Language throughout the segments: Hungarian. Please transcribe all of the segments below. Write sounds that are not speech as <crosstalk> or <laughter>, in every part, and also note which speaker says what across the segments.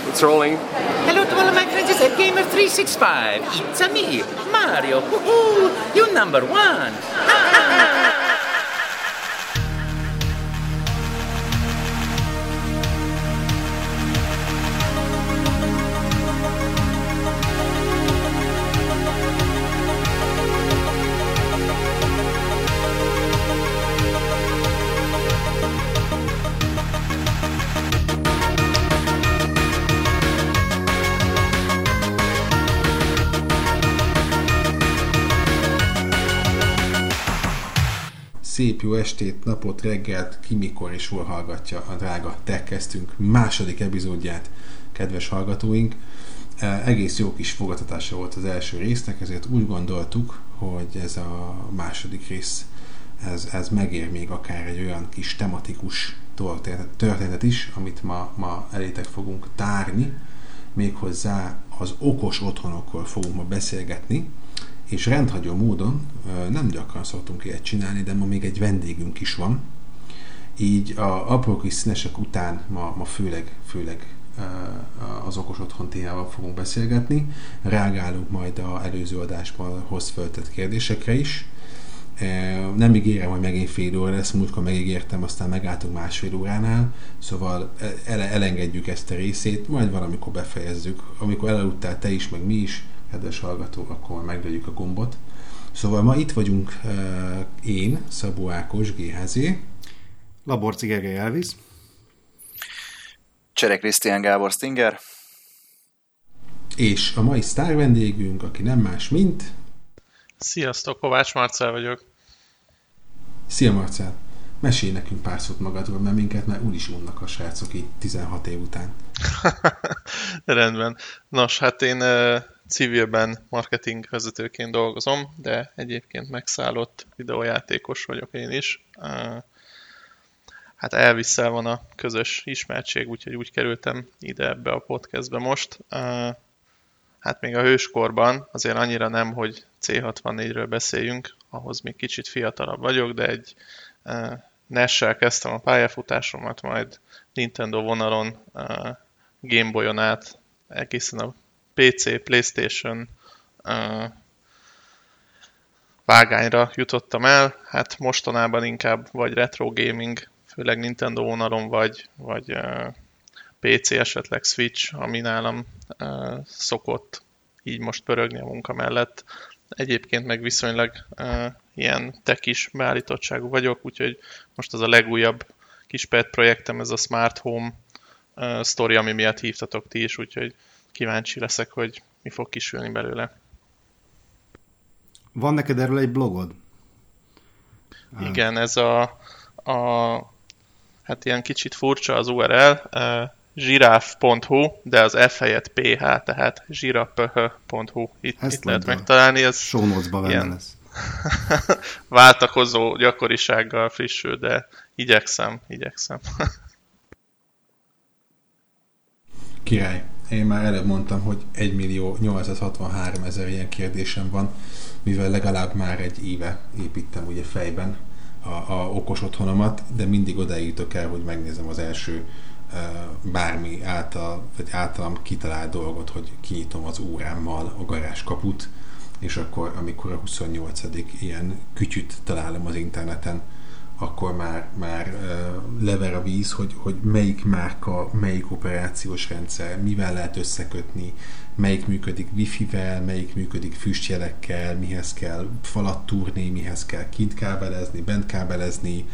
Speaker 1: It's rolling.
Speaker 2: Hello to all of my friends at Gamer 365. It's a me, Mario. Woohoo! You number one. <laughs>
Speaker 3: Szép jó estét, napot, reggelt, ki mikor és hol hallgatja a drága Techkeztünk második epizódját, kedves hallgatóink. E, egész jó kis fogadtatása volt az első résznek, ezért úgy gondoltuk, hogy ez a második rész ez, ez megér még akár egy olyan kis tematikus történetet is, amit ma, ma elétek fogunk tárni, méghozzá az okos otthonokról fogunk ma beszélgetni, és rendhagyó módon nem gyakran szoktunk ilyet csinálni, de ma még egy vendégünk is van. Így a apró kis színesek után ma, ma főleg, főleg az okos otthon témával fogunk beszélgetni. Reagálunk majd a előző adásban hoz föltett kérdésekre is. Nem ígérem, hogy megint fél óra lesz, múltkor megígértem, aztán megálltunk másfél óránál, szóval ele- elengedjük ezt a részét, majd valamikor befejezzük. Amikor elaludtál te is, meg mi is, kedves hallgató, akkor megvegyük a gombot. Szóval ma itt vagyunk uh, én, Szabó Ákos, GHZ.
Speaker 4: Laborci Gergely Elvis.
Speaker 5: Cserek Krisztián Gábor Stinger.
Speaker 3: És a mai sztár vendégünk, aki nem más, mint...
Speaker 6: Sziasztok, Kovács Marcel vagyok.
Speaker 3: Szia Marcel! Mesélj nekünk pár szót magadról, mert minket már úgyis unnak a srácok így 16 év után. <laughs>
Speaker 6: Rendben. Nos, hát én civilben marketing vezetőként dolgozom, de egyébként megszállott videójátékos vagyok én is. Hát elviszel van a közös ismertség, úgyhogy úgy kerültem ide ebbe a podcastbe most. Hát még a hőskorban azért annyira nem, hogy C64-ről beszéljünk, ahhoz még kicsit fiatalabb vagyok, de egy NES-sel kezdtem a pályafutásomat, majd Nintendo vonalon Gameboy-on át egészen a PC, Playstation uh, vágányra jutottam el, hát mostanában inkább vagy retro gaming, főleg Nintendo vonalon, vagy, vagy uh, PC, esetleg Switch, ami nálam uh, szokott így most pörögni a munka mellett. Egyébként meg viszonylag uh, ilyen tekis beállítottságú vagyok, úgyhogy most az a legújabb kis pet projektem, ez a Smart Home uh, story, ami miatt hívtatok ti is, úgyhogy kíváncsi leszek, hogy mi fog kisülni belőle.
Speaker 4: Van neked erről egy blogod?
Speaker 6: Igen, ez a, a hát ilyen kicsit furcsa az URL, uh, zsiráf.hu, de az F helyett PH, tehát zsiraph.hu. Itt, itt lehet megtalálni. Ez
Speaker 4: show ilyen lesz. <laughs>
Speaker 6: váltakozó gyakorisággal frissül, de igyekszem, igyekszem. <laughs>
Speaker 3: Király én már előbb mondtam, hogy 1 millió 863 ezer ilyen kérdésem van, mivel legalább már egy éve építem ugye fejben a, a okos otthonomat, de mindig odaírtok el, hogy megnézem az első bármi által, vagy általam kitalált dolgot, hogy kinyitom az órámmal a garázs kaput, és akkor, amikor a 28. ilyen kütyüt találom az interneten, akkor már, már lever a víz, hogy, hogy melyik márka, melyik operációs rendszer, mivel lehet összekötni, melyik működik wifi-vel, melyik működik füstjelekkel, mihez kell falat túrni, mihez kell kint kábelezni, bent kábelezni,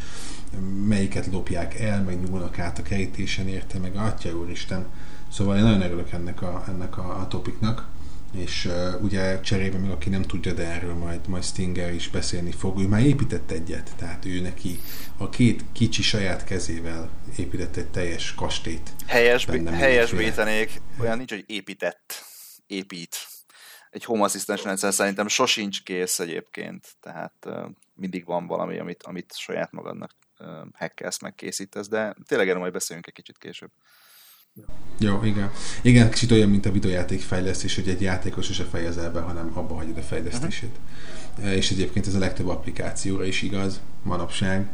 Speaker 3: melyiket lopják el, meg nyúlnak át a kerítésen érte, meg atya úristen. Szóval én nagyon örülök ennek a, ennek a, a topiknak és uh, ugye cserébe meg aki nem tudja, de erről majd, majd Stinger is beszélni fog, ő már épített egyet, tehát ő neki a két kicsi saját kezével épített egy teljes kastét.
Speaker 5: Helyes, helyesbítenék, olyan nincs, hogy épített, épít. Egy home assistant rendszer szerintem sosincs kész egyébként, tehát uh, mindig van valami, amit, amit saját magadnak uh, hackelsz, megkészítesz, de tényleg erről majd beszélünk egy kicsit később.
Speaker 3: Jó, igen. Igen, kicsit olyan, mint a videójáték fejlesztés, hogy egy játékos se fejez be, hanem abba hagyod a fejlesztését. Uh-huh. És egyébként ez a legtöbb applikációra is igaz manapság.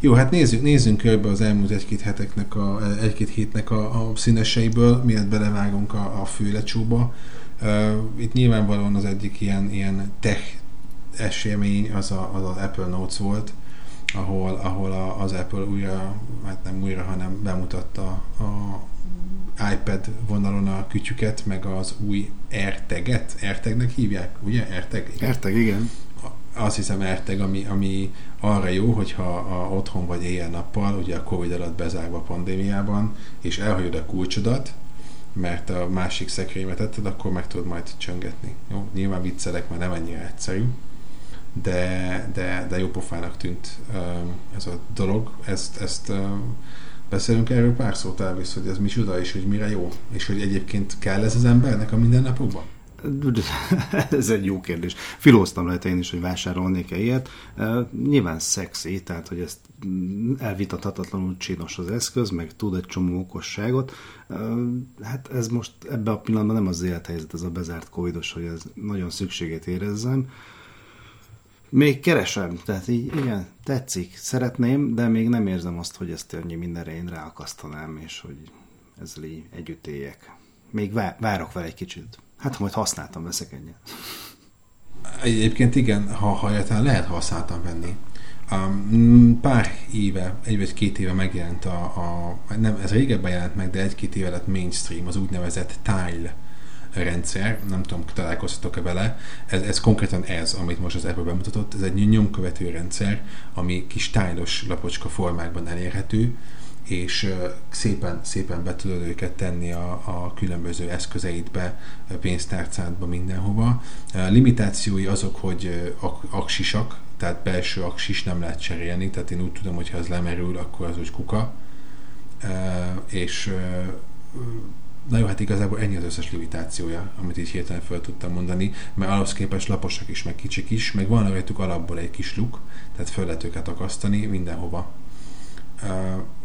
Speaker 3: Jó, hát nézzük, nézzünk körbe az elmúlt egy-két heteknek a, egy-két hétnek a, a színeseiből, miért belevágunk a, a főlecsóba. Uh, itt nyilvánvalóan az egyik ilyen, ilyen tech esemény az, a, az az Apple Notes volt, ahol, ahol a, az Apple újra, hát nem újra, hanem bemutatta a iPad vonalon a kütyüket, meg az új AirTag-et, AirTag-nek hívják, ugye? AirTag?
Speaker 4: AirTag, igen.
Speaker 3: Azt hiszem AirTag, ami, ami arra jó, hogyha a, otthon vagy éjjel-nappal, ugye a Covid alatt bezárva a pandémiában, és elhagyod a kulcsodat, mert a másik szekrénybe tetted, akkor meg tudod majd csöngetni. Jó, nyilván viccelek, mert nem ennyire egyszerű, de, de, de jó pofának tűnt ez a dolog. Ezt, ezt beszélünk erről pár szót elvisz, hogy ez csoda, és hogy mire jó, és hogy egyébként kell ez az embernek a mindennapokban? <laughs>
Speaker 4: Ez egy jó kérdés. Filóztam lehet én is, hogy vásárolnék-e ilyet. Nyilván szexi, tehát hogy ezt elvitathatatlanul csinos az eszköz, meg tud egy csomó okosságot. Hát ez most ebben a pillanatban nem az élethelyzet, ez a bezárt covidos, hogy ez nagyon szükségét érezzem. Még keresem, tehát így igen, tetszik, szeretném, de még nem érzem azt, hogy ezt annyi mindenre én ráakasztanám, és hogy ezzel így együtt éljek. Még várok vele egy kicsit. Hát majd használtam, veszek egyet.
Speaker 3: Egyébként igen, ha, ha lehet használtam venni. Um, pár éve, egy vagy két éve megjelent a, a nem, ez régebben jelent meg, de egy-két éve lett mainstream, az úgynevezett Tile rendszer, nem tudom, találkoztatok-e vele, ez, ez konkrétan ez, amit most az Apple bemutatott, ez egy nyomkövető rendszer, ami kis tájlos lapocska formákban elérhető, és szépen, szépen be tudod őket tenni a, a különböző eszközeidbe, pénztárcádba, mindenhova. Limitációi azok, hogy aksisak, tehát belső aksis nem lehet cserélni, tehát én úgy tudom, hogy ha ez lemerül, akkor az úgy kuka. És Na jó, hát igazából ennyi az összes limitációja, amit így hirtelen fel tudtam mondani, mert ahhoz képest laposak is, meg kicsik is, meg van rajtuk alapból egy kis luk, tehát föl lehet őket akasztani mindenhova.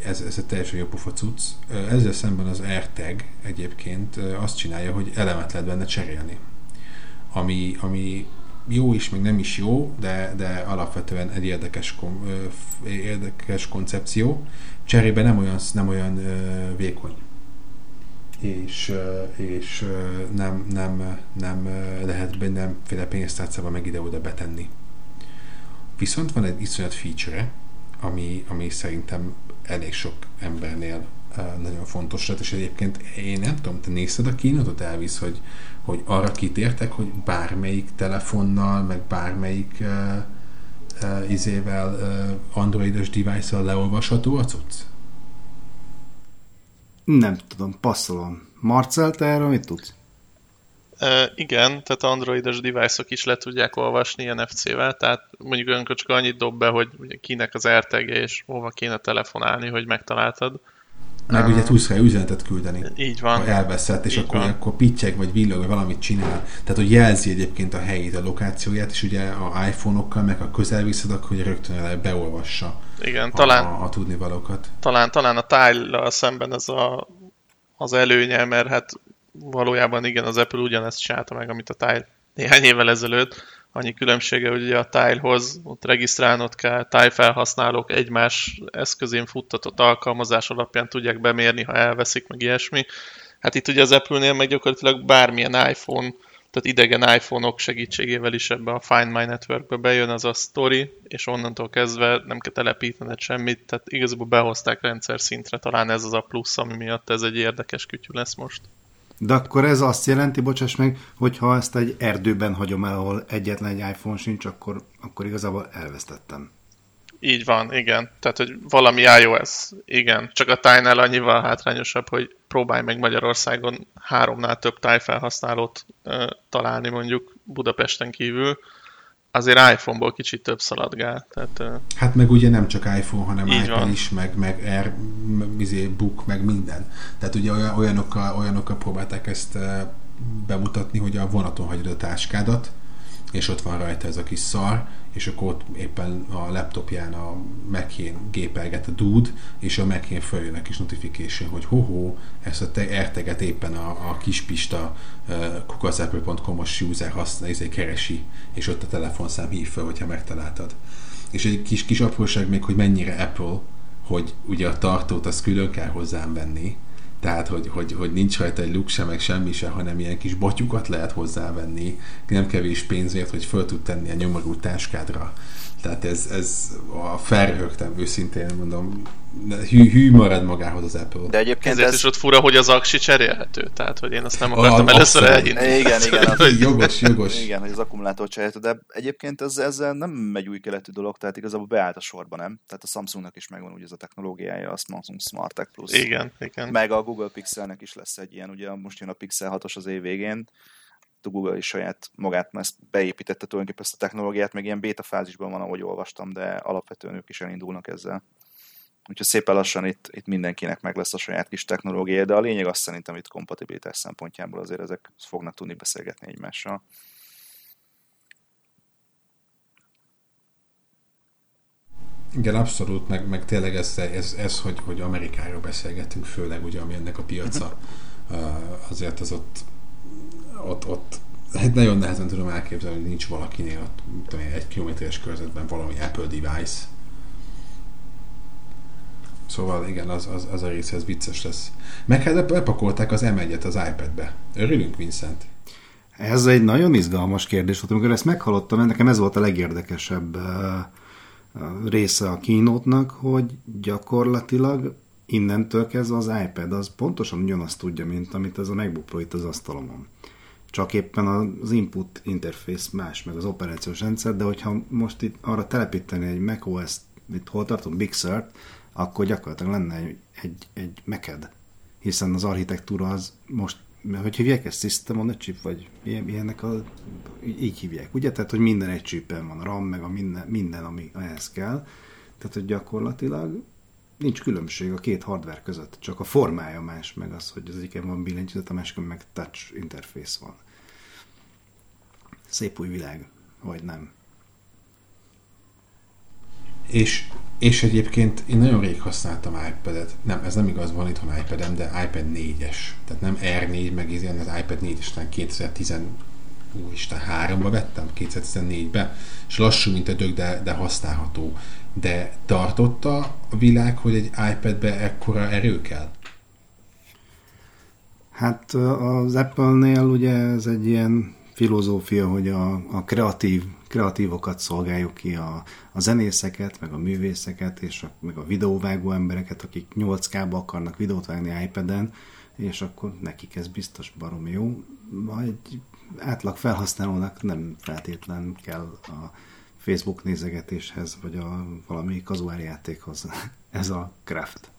Speaker 3: Ez, ez egy teljesen jó pofa cucc. Ezzel szemben az AirTag egyébként azt csinálja, hogy elemet lehet benne cserélni. Ami, ami jó is, meg nem is jó, de, de alapvetően egy érdekes, kom, érdekes koncepció. Cserébe nem olyan, nem olyan vékony és, és nem, nem, nem lehet mindenféle pénztárcába meg ide-oda betenni. Viszont van egy iszonyat feature ami, ami szerintem elég sok embernél nagyon fontos lett, és egyébként én nem tudom, te nézted a kínotot, elvisz, hogy, hogy arra kitértek, hogy bármelyik telefonnal, meg bármelyik uh, uh, izével uh, androidos device-al leolvasható a cucc?
Speaker 4: Nem tudom, passzolom. Marcel, te erről mit tudsz?
Speaker 6: E, igen, tehát androidos device-ok is le tudják olvasni NFC-vel, tehát mondjuk olyankor csak annyit dob be, hogy kinek az rtg és hova kéne telefonálni, hogy megtaláltad.
Speaker 3: Meg ugye tudsz rá üzenetet küldeni.
Speaker 6: Így van.
Speaker 3: Ha elveszett, és akkor, akkor pittyeg, vagy villog, vagy valamit csinál. Tehát, hogy jelzi egyébként a helyét, a lokációját, és ugye a iPhone-okkal meg a közel viszed, akkor hogy rögtön beolvassa
Speaker 6: Igen, a, talán,
Speaker 3: a, a tudnivalókat.
Speaker 6: Talán, talán a tile szemben ez a, az előnye, mert hát valójában igen, az Apple ugyanezt csinálta meg, amit a Tile néhány évvel ezelőtt. Annyi különbsége, hogy ugye a Tilehoz ott regisztrálnod kell, Tile felhasználók egymás eszközén futtatott alkalmazás alapján tudják bemérni, ha elveszik, meg ilyesmi. Hát itt ugye az Apple-nél meg gyakorlatilag bármilyen iPhone, tehát idegen iPhone-ok segítségével is ebbe a Find My Networkbe bejön az a story, és onnantól kezdve nem kell telepítened semmit, tehát igazából behozták rendszer szintre, talán ez az a plusz, ami miatt ez egy érdekes kütyű lesz most.
Speaker 4: De akkor ez azt jelenti, bocsáss meg, hogy ha ezt egy erdőben hagyom el, ahol egyetlen egy iPhone sincs, akkor, akkor igazából elvesztettem.
Speaker 6: Így van, igen. Tehát, hogy valami iOS, igen. Csak a tájnál annyival hátrányosabb, hogy próbálj meg Magyarországon háromnál több táj felhasználót uh, találni mondjuk Budapesten kívül, azért iPhone-ból kicsit több szaladgál. Tehát,
Speaker 3: hát meg ugye nem csak iPhone, hanem iPad van. is, meg, meg Air, izé, Book, meg minden. Tehát ugye olyanokkal, olyanokkal próbálták ezt bemutatni, hogy a vonaton hagyod a táskádat, és ott van rajta ez a kis szar, és akkor ott éppen a laptopján a Mac-én gépelget a dude, és a Mac-én följön a kis notification, hogy hoho, ezt a erteget éppen a, a kispista uh, kukaszapple.com-os user használ, ezért keresi, és ott a telefonszám hív fel, hogyha megtaláltad. és egy kis, kis apróság még, hogy mennyire Apple, hogy ugye a tartót az külön kell hozzám venni, tehát hogy, hogy, hogy nincs rajta egy luk se, meg semmi se, hanem ilyen kis batyukat lehet hozzávenni, nem kevés pénzért, hogy föl tud tenni a nyomorú táskádra. Tehát ez, ez a felrögtem őszintén, mondom, hű, hű marad magához az Apple.
Speaker 6: De egyébként Ezért ez... is ott fura, hogy az aksi cserélhető, tehát hogy én azt nem akartam a, először elhinni.
Speaker 5: Igen, igen. <laughs>
Speaker 3: Az, jogos, jogos.
Speaker 5: Igen, hogy az akkumulátor cserélhető, de egyébként ez, ezzel nem megy új keletű dolog, tehát igazából beállt a sorba, nem? Tehát a Samsungnak is megvan ugye ez a technológiája, a Samsung Smart Tech Plus.
Speaker 6: Igen, igen.
Speaker 5: Meg a Google Pixelnek is lesz egy ilyen, ugye most jön a Pixel 6-os az év végén, a Google is saját magát ezt beépítette tulajdonképpen ezt a technológiát, meg ilyen beta fázisban van, ahogy olvastam, de alapvetően ők is elindulnak ezzel. Úgyhogy szépen lassan itt, itt mindenkinek meg lesz a saját kis technológiája, de a lényeg azt szerintem itt kompatibilitás szempontjából azért ezek fognak tudni beszélgetni egymással.
Speaker 3: Igen, abszolút, meg, meg tényleg ez, ez, ez hogy, hogy Amerikáról beszélgetünk, főleg ugye, ami ennek a piaca, uh, azért az ott, ott, ott hát nagyon nehezen tudom elképzelni, hogy nincs valakinél ott, tudom, egy kilométeres körzetben valami Apple device, Szóval igen, az, az, az a rész, ez vicces lesz. Meg hát bepakolták az M1-et az iPad-be. Örülünk, Vincent?
Speaker 4: Ez egy nagyon izgalmas kérdés volt. Amikor ezt meghallottam, nekem ez volt a legérdekesebb része a kínótnak, hogy gyakorlatilag innentől kezdve az iPad az pontosan ugyanazt tudja, mint amit ez a MacBook Pro itt az asztalomon. Csak éppen az input interface más, meg az operációs rendszer, de hogyha most itt arra telepíteni egy macOS, itt hol tartom, Big Sur-t, akkor gyakorlatilag lenne egy, egy, egy meked, hiszen az architektúra az most, hogy hívják ezt System on a chip, vagy ilyennek a, így hívják, ugye? Tehát, hogy minden egy chipen van, a RAM, meg a minden, minden, ami ehhez kell. Tehát, hogy gyakorlatilag nincs különbség a két hardware között, csak a formája más, meg az, hogy az egyiken van billentyűzet, a másikon meg touch interface van. Szép új világ, vagy nem.
Speaker 3: És és egyébként én nagyon rég használtam iPad-et. Nem, ez nem igaz, van itthon iPad-em, de iPad 4-es. Tehát nem R4, meg ilyen az iPad 4-es, 2010 Úristen, háromba vettem, 2014-be, és lassú, mint a dög, de, de használható. De tartotta a világ, hogy egy iPad-be ekkora erő kell?
Speaker 4: Hát az Apple-nél ugye ez egy ilyen filozófia, hogy a, a kreatív, kreatívokat szolgáljuk ki, a, a zenészeket, meg a művészeket, és a, meg a videóvágó embereket, akik 8K-ba akarnak videót vágni iPad-en, és akkor nekik ez biztos barom jó. Egy átlag felhasználónak nem feltétlen kell a Facebook nézegetéshez, vagy a valami kazuár játékhoz <laughs> ez a craft.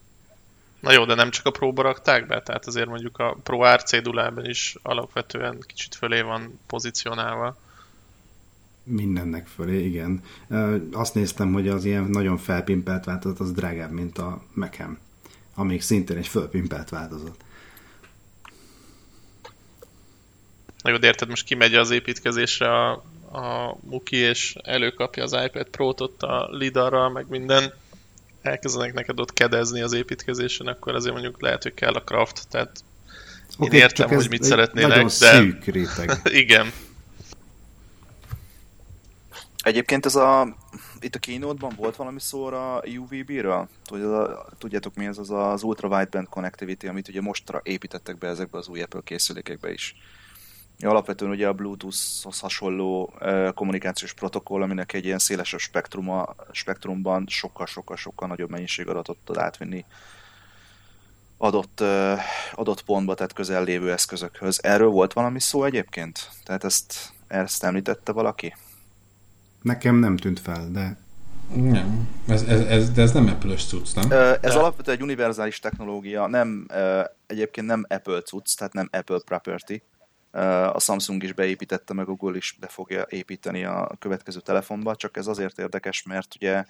Speaker 6: Na jó, de nem csak a próba rakták be, tehát azért mondjuk a Pro R cédulában is alapvetően kicsit fölé van pozícionálva.
Speaker 4: Mindennek fölé, igen. Azt néztem, hogy az ilyen nagyon felpimpelt változat az drágább, mint a Mekem, amíg szintén egy fölpimpelt változat.
Speaker 6: Na jó, de érted, most kimegy az építkezésre a, a Muki, és előkapja az iPad Pro-t ott a lidarral, meg minden, elkezdenek neked ott kedezni az építkezésen, akkor azért mondjuk lehet, hogy kell a craft, tehát okay, én értem, hogy mit szeretnének,
Speaker 4: de... szűk réteg. <laughs>
Speaker 6: Igen.
Speaker 5: Egyébként ez a, itt a keynote volt valami szó a UVB-ről? Tudjátok mi ez az az Ultra Wideband Connectivity, amit ugye mostra építettek be ezekbe az új Apple készülékekbe is. Alapvetően ugye a Bluetooth-hoz hasonló kommunikációs protokoll, aminek egy ilyen szélesebb spektruma, spektrumban sokkal-sokkal-sokkal nagyobb mennyiség adatot tud átvinni adott, adott pontba, tehát közel lévő eszközökhöz. Erről volt valami szó egyébként? Tehát ezt, ezt említette valaki?
Speaker 4: Nekem nem tűnt fel, de...
Speaker 3: Nem, ez, ez, ez, de ez nem Apple-ös cucc, nem?
Speaker 5: Ez de... alapvetően egy univerzális technológia, nem, egyébként nem Apple cucc, tehát nem Apple property, a Samsung is beépítette, meg a Google is be fogja építeni a következő telefonba, csak ez azért érdekes, mert ugye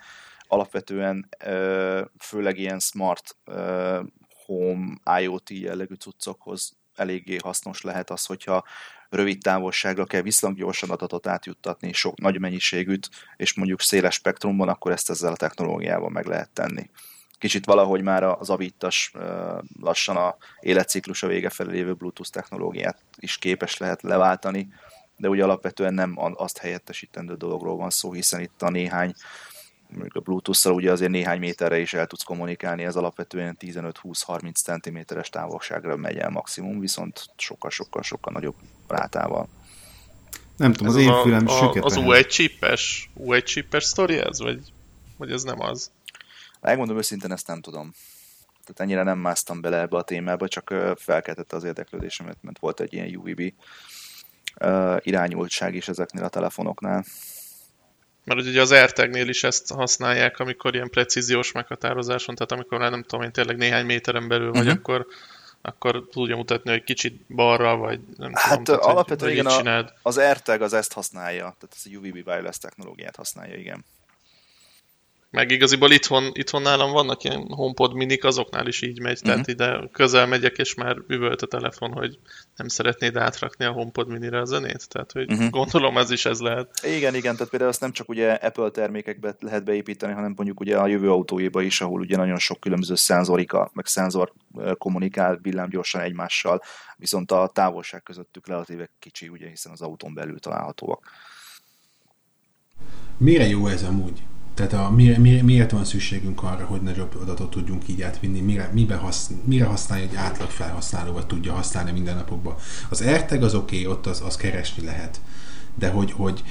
Speaker 5: alapvetően főleg ilyen smart home IoT jellegű cuccokhoz eléggé hasznos lehet az, hogyha rövid távolságra kell viszonylag gyorsan adatot átjuttatni, sok nagy mennyiségűt, és mondjuk széles spektrumban, akkor ezt ezzel a technológiával meg lehet tenni. Kicsit valahogy már az avítas lassan a életciklusa vége felé lévő Bluetooth technológiát is képes lehet leváltani, de ugye alapvetően nem azt helyettesítendő dologról van szó, hiszen itt a néhány a Bluetooth-szal ugye azért néhány méterre is el tudsz kommunikálni, ez alapvetően 15-20-30 cm-es távolságra megy el maximum, viszont sokkal-sokkal-sokkal nagyobb rátával.
Speaker 4: Nem tudom, az én fülem
Speaker 6: a, süket. Az U1 chipes, U1 chipes sztori ez, vagy, vagy ez nem az?
Speaker 5: Megmondom őszintén, ezt nem tudom. Tehát ennyire nem másztam bele ebbe a témába, csak felkeltette az érdeklődésemet, mert volt egy ilyen UVB irányultság is ezeknél a telefonoknál.
Speaker 6: Mert ugye az AirTag-nél is ezt használják, amikor ilyen precíziós meghatározáson, tehát amikor már nem tudom én tényleg néhány méteren belül vagy, uh-huh. akkor akkor tudja mutatni, hogy kicsit balra, vagy nem
Speaker 5: hát
Speaker 6: tudom.
Speaker 5: Hát alapvetően igen, a, az AirTag az ezt használja, tehát az a UVB wireless technológiát használja, igen.
Speaker 6: Meg igaziból itthon, itthon nálam vannak ilyen HomePod minik, azoknál is így megy, uh-huh. tehát mhm. ide közel megyek, és már üvölt a telefon, hogy nem szeretnéd átrakni a HomePod minire a zenét, tehát hogy uh-huh. gondolom ez is ez lehet.
Speaker 5: Igen, igen, tehát például azt nem csak ugye Apple termékekbe lehet beépíteni, hanem mondjuk ugye a jövő autóiba is, ahol ugye nagyon sok különböző szenzorika, meg szenzor kommunikál villámgyorsan egymással, viszont a távolság közöttük relatíve kicsi, ugye, hiszen az autón belül találhatóak.
Speaker 3: Mire jó ez amúgy? Tehát a, mire, mire, miért van szükségünk arra, hogy nagyobb adatot tudjunk így átvinni? Mire, mibe hasz, mire használja egy átlag felhasználó, vagy tudja használni minden napokban? Az AirTag az oké, okay, ott az, az keresni lehet. De hogy, hogy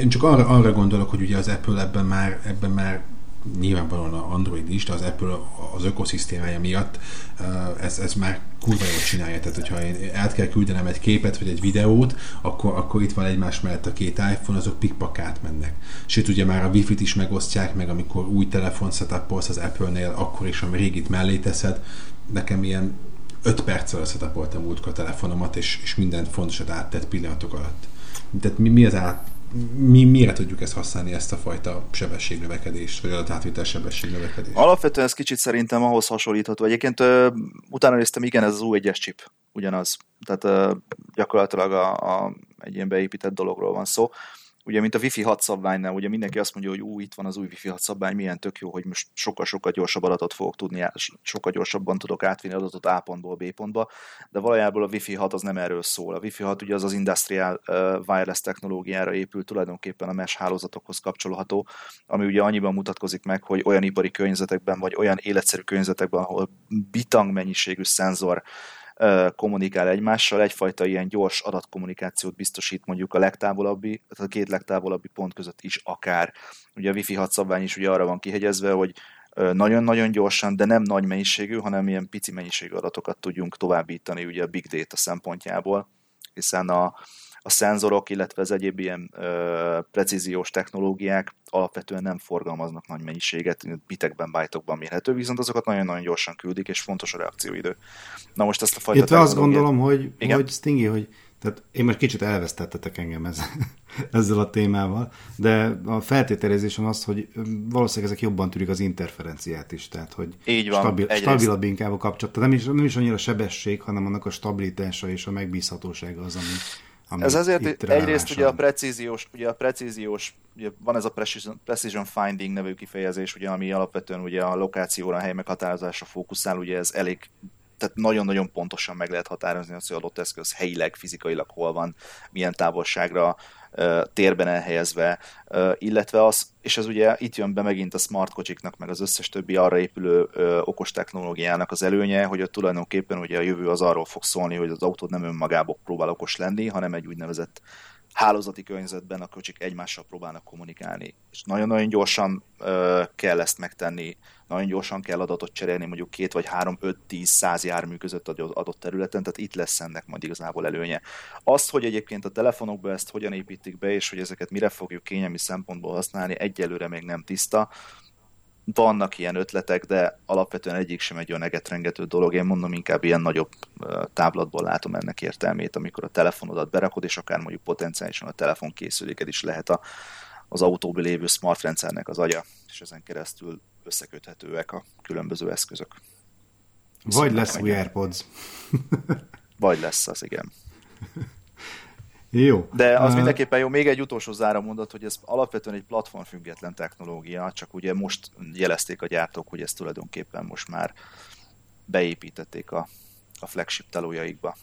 Speaker 3: én csak arra, arra gondolok, hogy ugye az Apple ebben már, ebben már nyilvánvalóan a Android de az Apple az ökoszisztémája miatt ez, ez már kurva jól csinálja. Tehát, hogyha én át kell küldenem egy képet vagy egy videót, akkor, akkor itt van egymás mellett a két iPhone, azok pikpakát mennek. Sőt, ugye már a Wi-Fi-t is megosztják, meg amikor új telefon setupolsz az Apple-nél, akkor is, ami régit mellé teszed, nekem ilyen 5 perccel setupoltam múltkor a telefonomat, és, és minden fontosat áttett pillanatok alatt. Tehát mi, mi az át, mi mire tudjuk ezt használni, ezt a fajta sebességnövekedést, vagy adatátvitel sebességnövekedést?
Speaker 5: Alapvetően ez kicsit szerintem ahhoz hasonlítható. Egyébként ö, utána néztem, igen, ez az U1-es chip, ugyanaz. Tehát ö, gyakorlatilag a, a, egy ilyen beépített dologról van szó ugye, mint a Wi-Fi 6 szabványnál, ugye mindenki azt mondja, hogy ú, itt van az új Wi-Fi 6 szabvány, milyen tök jó, hogy most sokkal-sokkal gyorsabb adatot fogok tudni, sokkal gyorsabban tudok átvinni adatot A pontból B pontba, de valójában a Wi-Fi 6 az nem erről szól. A Wi-Fi 6 ugye az az industrial wireless technológiára épül, tulajdonképpen a mesh hálózatokhoz kapcsolható, ami ugye annyiban mutatkozik meg, hogy olyan ipari környezetekben, vagy olyan életszerű környezetekben, ahol bitang mennyiségű szenzor kommunikál egymással, egyfajta ilyen gyors adatkommunikációt biztosít mondjuk a legtávolabbi, a két legtávolabbi pont között is akár. Ugye a Wi-Fi 6 szabvány is ugye arra van kihegyezve, hogy nagyon-nagyon gyorsan, de nem nagy mennyiségű, hanem ilyen pici mennyiségű adatokat tudjunk továbbítani ugye a big data szempontjából, hiszen a, a szenzorok, illetve az egyéb ilyen ö, precíziós technológiák alapvetően nem forgalmaznak nagy mennyiséget, bitekben, bájtokban mérhető, viszont azokat nagyon-nagyon gyorsan küldik, és fontos a reakcióidő. Na most ezt a fajta
Speaker 4: Illetve azt gondolom, hogy, Igen? hogy Stingy, hogy tehát én most kicsit elvesztettetek engem ez, <laughs> ezzel a témával, de a feltételezésem az, hogy valószínűleg ezek jobban tűrik az interferenciát is, tehát hogy
Speaker 5: Így van, stabil,
Speaker 4: stabilabb inkább a kapcsolat. Nem is, nem is annyira sebesség, hanem annak a stabilitása és a megbízhatósága az, ami
Speaker 5: Ez ezért egyrészt ugye a precíziós, ugye a precíziós ugye van ez a precision, precision finding nevű kifejezés, ugye, ami alapvetően ugye a lokációra, a hely meghatározásra fókuszál, ugye ez elég tehát nagyon-nagyon pontosan meg lehet határozni azt, hogy adott eszköz helyileg, fizikailag hol van, milyen távolságra térben elhelyezve, illetve az, és ez ugye itt jön be megint a smart kocsiknak, meg az összes többi arra épülő okos technológiának az előnye, hogy ott tulajdonképpen ugye a jövő az arról fog szólni, hogy az autó nem önmagából próbál okos lenni, hanem egy úgynevezett hálózati környezetben a kocsik egymással próbálnak kommunikálni. És nagyon-nagyon gyorsan ö, kell ezt megtenni, nagyon gyorsan kell adatot cserélni mondjuk két vagy három, öt, tíz, száz jármű között adott területen, tehát itt lesz ennek majd igazából előnye. Azt, hogy egyébként a telefonokba ezt hogyan építik be, és hogy ezeket mire fogjuk kényelmi szempontból használni, egyelőre még nem tiszta vannak ilyen ötletek, de alapvetően egyik sem egy olyan egetrengető dolog. Én mondom, inkább ilyen nagyobb táblatból látom ennek értelmét, amikor a telefonodat berakod, és akár mondjuk potenciálisan a telefon készüléked is lehet a, az autóban lévő smart rendszernek az agya, és ezen keresztül összeköthetőek a különböző eszközök.
Speaker 4: Vagy lesz új AirPods.
Speaker 5: Vagy lesz az, igen. <laughs>
Speaker 4: Jó.
Speaker 5: De az uh... mindenképpen jó. Még egy utolsó zára mondat, hogy ez alapvetően egy platform független technológia, csak ugye most jelezték a gyártók, hogy ezt tulajdonképpen most már beépítették a, a flagship telójaikba,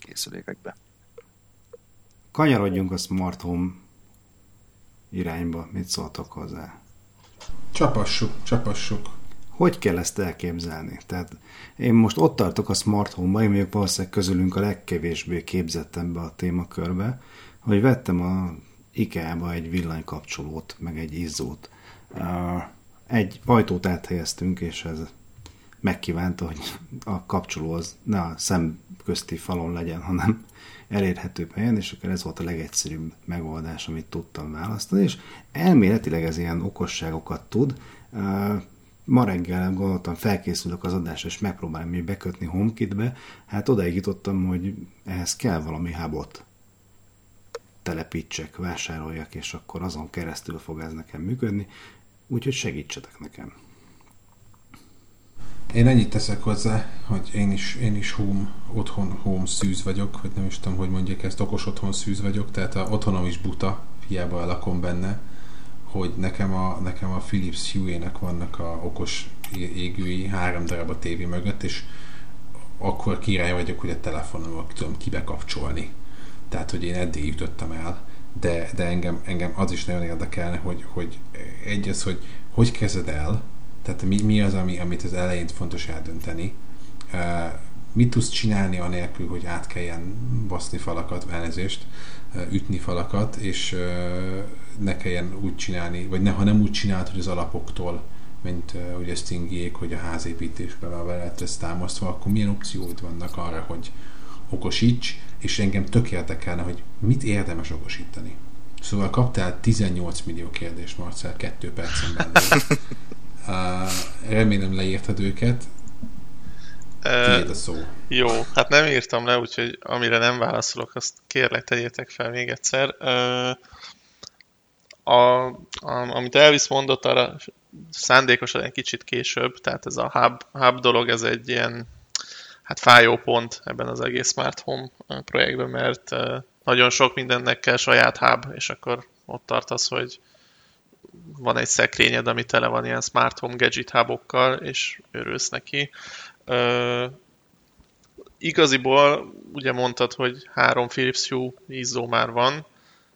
Speaker 5: készülékekbe.
Speaker 4: Kanyarodjunk a smart home irányba. Mit szóltok hozzá?
Speaker 3: Csapassuk, csapassuk.
Speaker 4: Hogy kell ezt elképzelni? Tehát én most ott tartok a smart home-ba, én vagyok valószínűleg közülünk a legkevésbé képzett ebbe a témakörbe, hogy vettem a IKEA-ba egy villanykapcsolót, meg egy izzót. Egy ajtót áthelyeztünk, és ez megkívánta, hogy a kapcsoló az ne a szemközti falon legyen, hanem elérhető helyen, és akkor ez volt a legegyszerűbb megoldás, amit tudtam választani, és elméletileg ez ilyen okosságokat tud. Ma reggel gondoltam, felkészülök az adásra, és megpróbálom még bekötni HomeKit-be, hát odaig jutottam, hogy ehhez kell valami hubot telepítsek, vásároljak, és akkor azon keresztül fog ez nekem működni, úgyhogy segítsetek nekem.
Speaker 3: Én ennyit teszek hozzá, hogy én is, én is home, otthon home szűz vagyok, vagy nem is tudom, hogy mondják ezt, okos otthon szűz vagyok, tehát a otthonom is buta, hiába lakom benne, hogy nekem a, nekem a Philips Hue-nek vannak a okos égői, három darab a tévé mögött, és akkor király vagyok, hogy a telefonomat tudom kibekapcsolni. Tehát, hogy én eddig jutottam el, de, de engem, engem az is nagyon érdekelne, hogy, hogy egy az, hogy hogy kezded el, tehát mi, mi az, ami, amit az elején fontos eldönteni, uh, mit tudsz csinálni anélkül, hogy át kelljen baszni falakat, elnézést, ütni falakat, és ne kelljen úgy csinálni, vagy ne, ha nem úgy csinált, hogy az alapoktól, mint uh, ugye Stingiék, hogy a házépítésben már lehet ezt támasztva, akkor milyen opcióid vannak arra, hogy okosíts, és engem tök érdekelne, hogy mit érdemes okosítani. Szóval kaptál 18 millió kérdést, Marcel, kettő percen belül. <laughs> Uh, remélem leírtad őket. Tiéd a szó.
Speaker 6: Jó, hát nem írtam le, úgyhogy amire nem válaszolok, azt kérlek tegyétek fel még egyszer. Uh, a, a, amit Elvis mondott, arra szándékosan egy kicsit később, tehát ez a hub, hub dolog, ez egy ilyen hát fájó pont ebben az egész Smart Home projektben, mert nagyon sok mindennek kell saját hub, és akkor ott tartasz, hogy van egy szekrényed, ami tele van ilyen smart home gadget hubokkal, és örülsz neki. Igaziból ugye mondtad, hogy három Philips Hue izzó már van,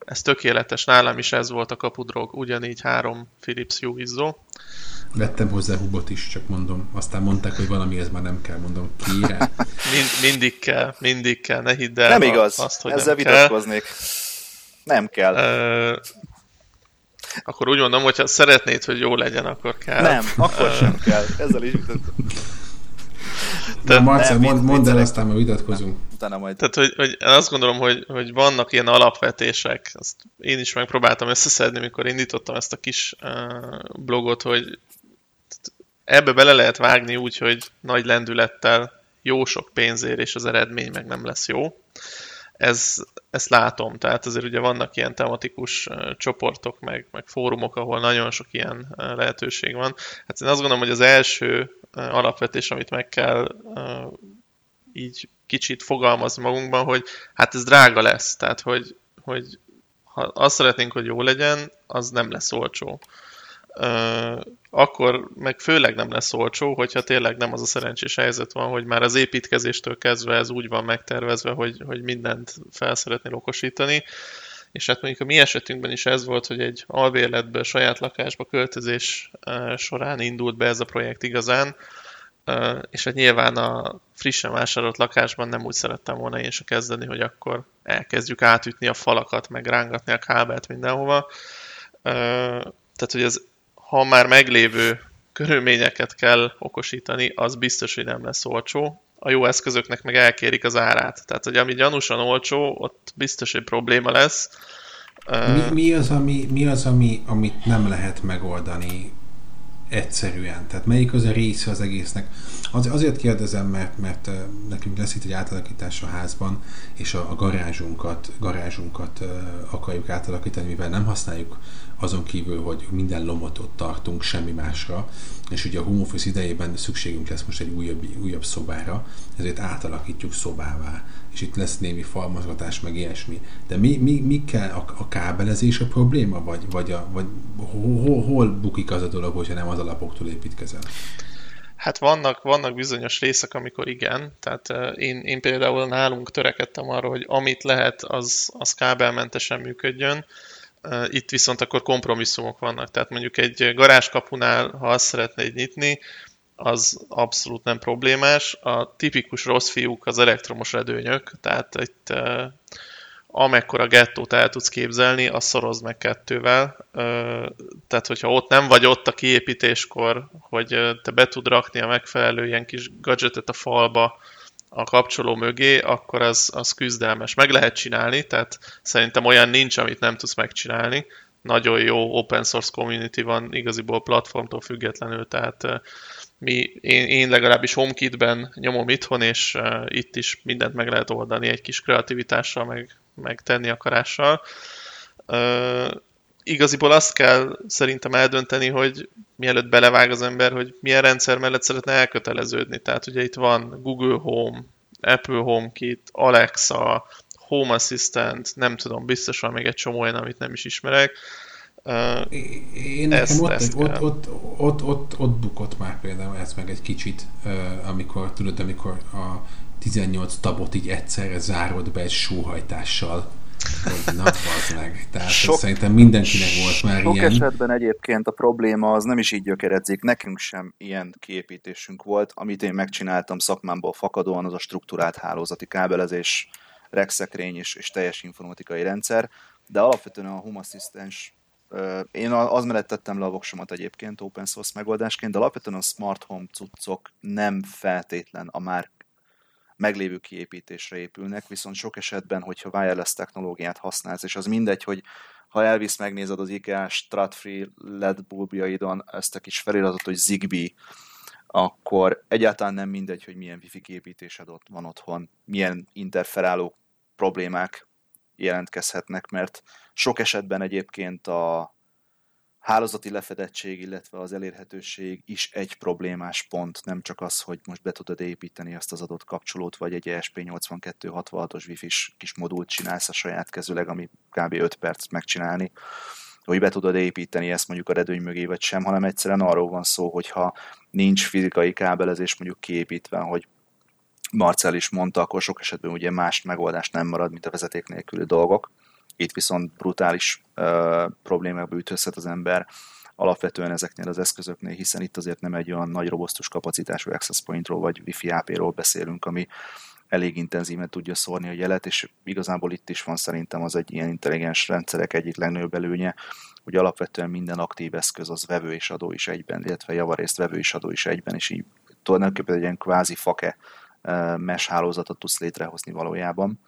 Speaker 6: ez tökéletes, nálam is ez volt a kapudrog, ugyanígy három Philips Hue izzó.
Speaker 3: Vettem hozzá hubot is, csak mondom. Aztán mondták, hogy valami ez már nem kell, mondom, kire. <laughs>
Speaker 6: Mind, mindig kell, mindig kell, ne hidd el
Speaker 5: Nem igaz, azt, hogy ezzel nem vitatkoznék. Kell. Nem kell.
Speaker 6: Akkor úgy mondom, hogyha szeretnéd, hogy jó legyen, akkor kell.
Speaker 5: Nem, akkor sem kell. Ezzel is
Speaker 3: de, Marcel, nem, mond, mondd el, aztán majd vitatkozunk.
Speaker 6: Utána majd. Tehát, hogy, hogy azt gondolom, hogy, hogy vannak ilyen alapvetések. Azt én is megpróbáltam összeszedni, mikor indítottam ezt a kis uh, blogot, hogy ebbe bele lehet vágni úgy, hogy nagy lendülettel jó sok pénzért, és az eredmény meg nem lesz jó ez, ezt látom. Tehát azért ugye vannak ilyen tematikus csoportok, meg, meg fórumok, ahol nagyon sok ilyen lehetőség van. Hát én azt gondolom, hogy az első alapvetés, amit meg kell így kicsit fogalmazni magunkban, hogy hát ez drága lesz. Tehát, hogy, hogy ha azt szeretnénk, hogy jó legyen, az nem lesz olcsó akkor meg főleg nem lesz olcsó, hogyha tényleg nem az a szerencsés helyzet van, hogy már az építkezéstől kezdve ez úgy van megtervezve, hogy, hogy mindent fel szeretnél okosítani. És hát mondjuk a mi esetünkben is ez volt, hogy egy albérletből, saját lakásba költözés során indult be ez a projekt igazán, és hát nyilván a frissen vásárolt lakásban nem úgy szerettem volna én se kezdeni, hogy akkor elkezdjük átütni a falakat, meg rángatni a kábelt mindenhova. Tehát, hogy ez ha már meglévő körülményeket kell okosítani, az biztos, hogy nem lesz olcsó. A jó eszközöknek meg elkérik az árát. Tehát, hogy ami gyanúsan olcsó, ott biztos, hogy probléma lesz.
Speaker 3: Mi, mi az, ami, mi az ami, amit nem lehet megoldani egyszerűen? Tehát melyik az a része az egésznek? Az, azért kérdezem, mert, mert nekünk lesz itt egy átalakítás a házban, és a, a garázsunkat, garázsunkat akarjuk átalakítani, mivel nem használjuk azon kívül, hogy minden lomotot tartunk, semmi másra, és ugye a home office idejében szükségünk lesz most egy újabb, újabb szobára, ezért átalakítjuk szobává, és itt lesz némi falmazgatás, meg ilyesmi. De mi, mi, mi kell a, a kábelezés a probléma, vagy, vagy, a, vagy hol, hol bukik az a dolog, hogyha nem az alapoktól építkezel?
Speaker 6: Hát vannak, vannak bizonyos részek, amikor igen. Tehát én, én például nálunk törekedtem arra, hogy amit lehet, az, az kábelmentesen működjön Itt viszont akkor kompromisszumok vannak. Tehát mondjuk egy garázskapunál, ha azt szeretnéd nyitni, az abszolút nem problémás. A tipikus rossz fiúk az elektromos redőnyök, tehát itt amekkora gettót el tudsz képzelni, azt szorozd meg kettővel. Tehát, hogyha ott nem vagy ott a kiépítéskor, hogy te be tud rakni a megfelelő ilyen kis gadgetet a falba, a kapcsoló mögé, akkor az, az küzdelmes. Meg lehet csinálni, tehát szerintem olyan nincs, amit nem tudsz megcsinálni. Nagyon jó open source community van igaziból platformtól függetlenül, tehát mi, én, én legalábbis HomeKit-ben nyomom itthon, és uh, itt is mindent meg lehet oldani egy kis kreativitással, meg, meg tenni akarással. Uh, igaziból azt kell szerintem eldönteni, hogy mielőtt belevág az ember, hogy milyen rendszer mellett szeretne elköteleződni. Tehát ugye itt van Google Home, Apple HomeKit, Alexa, Home Assistant, nem tudom, biztosan még egy csomó olyan, amit nem is ismerek.
Speaker 3: Uh, Én ezt, nekem ott, ezt ott, ott, ott, ott, ott, bukott már például ez meg egy kicsit, amikor tudod, amikor a 18 tabot így egyszerre zárod be egy sóhajtással na, meg. Tehát sok, szerintem mindenkinek volt már
Speaker 5: sok
Speaker 3: ilyen.
Speaker 5: Sok esetben egyébként a probléma az nem is így gyökeredzik. Nekünk sem ilyen kiépítésünk volt. Amit én megcsináltam szakmámból fakadóan, az a struktúrált hálózati kábelezés, regszekrény és, és teljes informatikai rendszer. De alapvetően a Home Assistant én az mellett tettem le a voksomat egyébként open source megoldásként, de alapvetően a smart home cuccok nem feltétlen a már meglévő kiépítésre épülnek, viszont sok esetben, hogyha wireless technológiát használsz, és az mindegy, hogy ha elvisz, megnézed az IKEA Stratfree LED bulbjaidon ezt a kis feliratot, hogy Zigbee, akkor egyáltalán nem mindegy, hogy milyen wifi kiépítésed ott van otthon, milyen interferáló problémák jelentkezhetnek, mert sok esetben egyébként a hálózati lefedettség, illetve az elérhetőség is egy problémás pont, nem csak az, hogy most be tudod építeni azt az adott kapcsolót, vagy egy ESP8266-os wifi-s kis modult csinálsz a saját kezüleg, ami kb. 5 perc megcsinálni, hogy be tudod építeni ezt mondjuk a redőny mögé, vagy sem, hanem egyszerűen arról van szó, hogyha nincs fizikai kábelezés mondjuk kiépítve, hogy Marcel is mondta, akkor sok esetben ugye más megoldás nem marad, mint a vezeték nélküli dolgok. Itt viszont brutális uh, problémákba üthözhet az ember alapvetően ezeknél az eszközöknél, hiszen itt azért nem egy olyan nagy robosztus kapacitású access pointról vagy Wi-Fi AP-ról beszélünk, ami elég intenzíven tudja szórni a jelet, és igazából itt is van szerintem az egy ilyen intelligens rendszerek egyik legnagyobb előnye, hogy alapvetően minden aktív eszköz az vevő és adó is egyben, illetve javarészt vevő és adó is egyben, és így tulajdonképpen egy ilyen kvázi fake mesh hálózatot tudsz létrehozni valójában,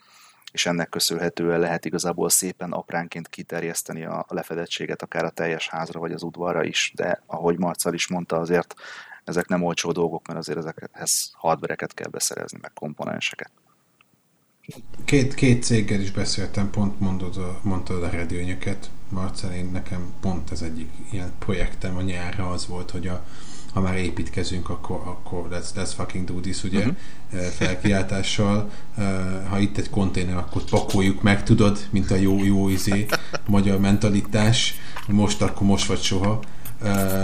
Speaker 5: és ennek köszönhetően lehet igazából szépen apránként kiterjeszteni a lefedettséget akár a teljes házra vagy az udvarra is, de ahogy Marcel is mondta, azért ezek nem olcsó dolgok, mert azért ezekhez hardvereket kell beszerezni, meg komponenseket.
Speaker 3: Két, két céggel is beszéltem, pont mondod, mondtad a redőnyöket, Marcel, én nekem pont ez egyik ilyen projektem a nyárra az volt, hogy a, ha már építkezünk, akkor, akkor let's, let's fucking do this, ugye, uh-huh. felkiáltással. Ha itt egy konténer, akkor pakoljuk meg, tudod, mint a jó, jó izé, magyar mentalitás. Most akkor most vagy soha.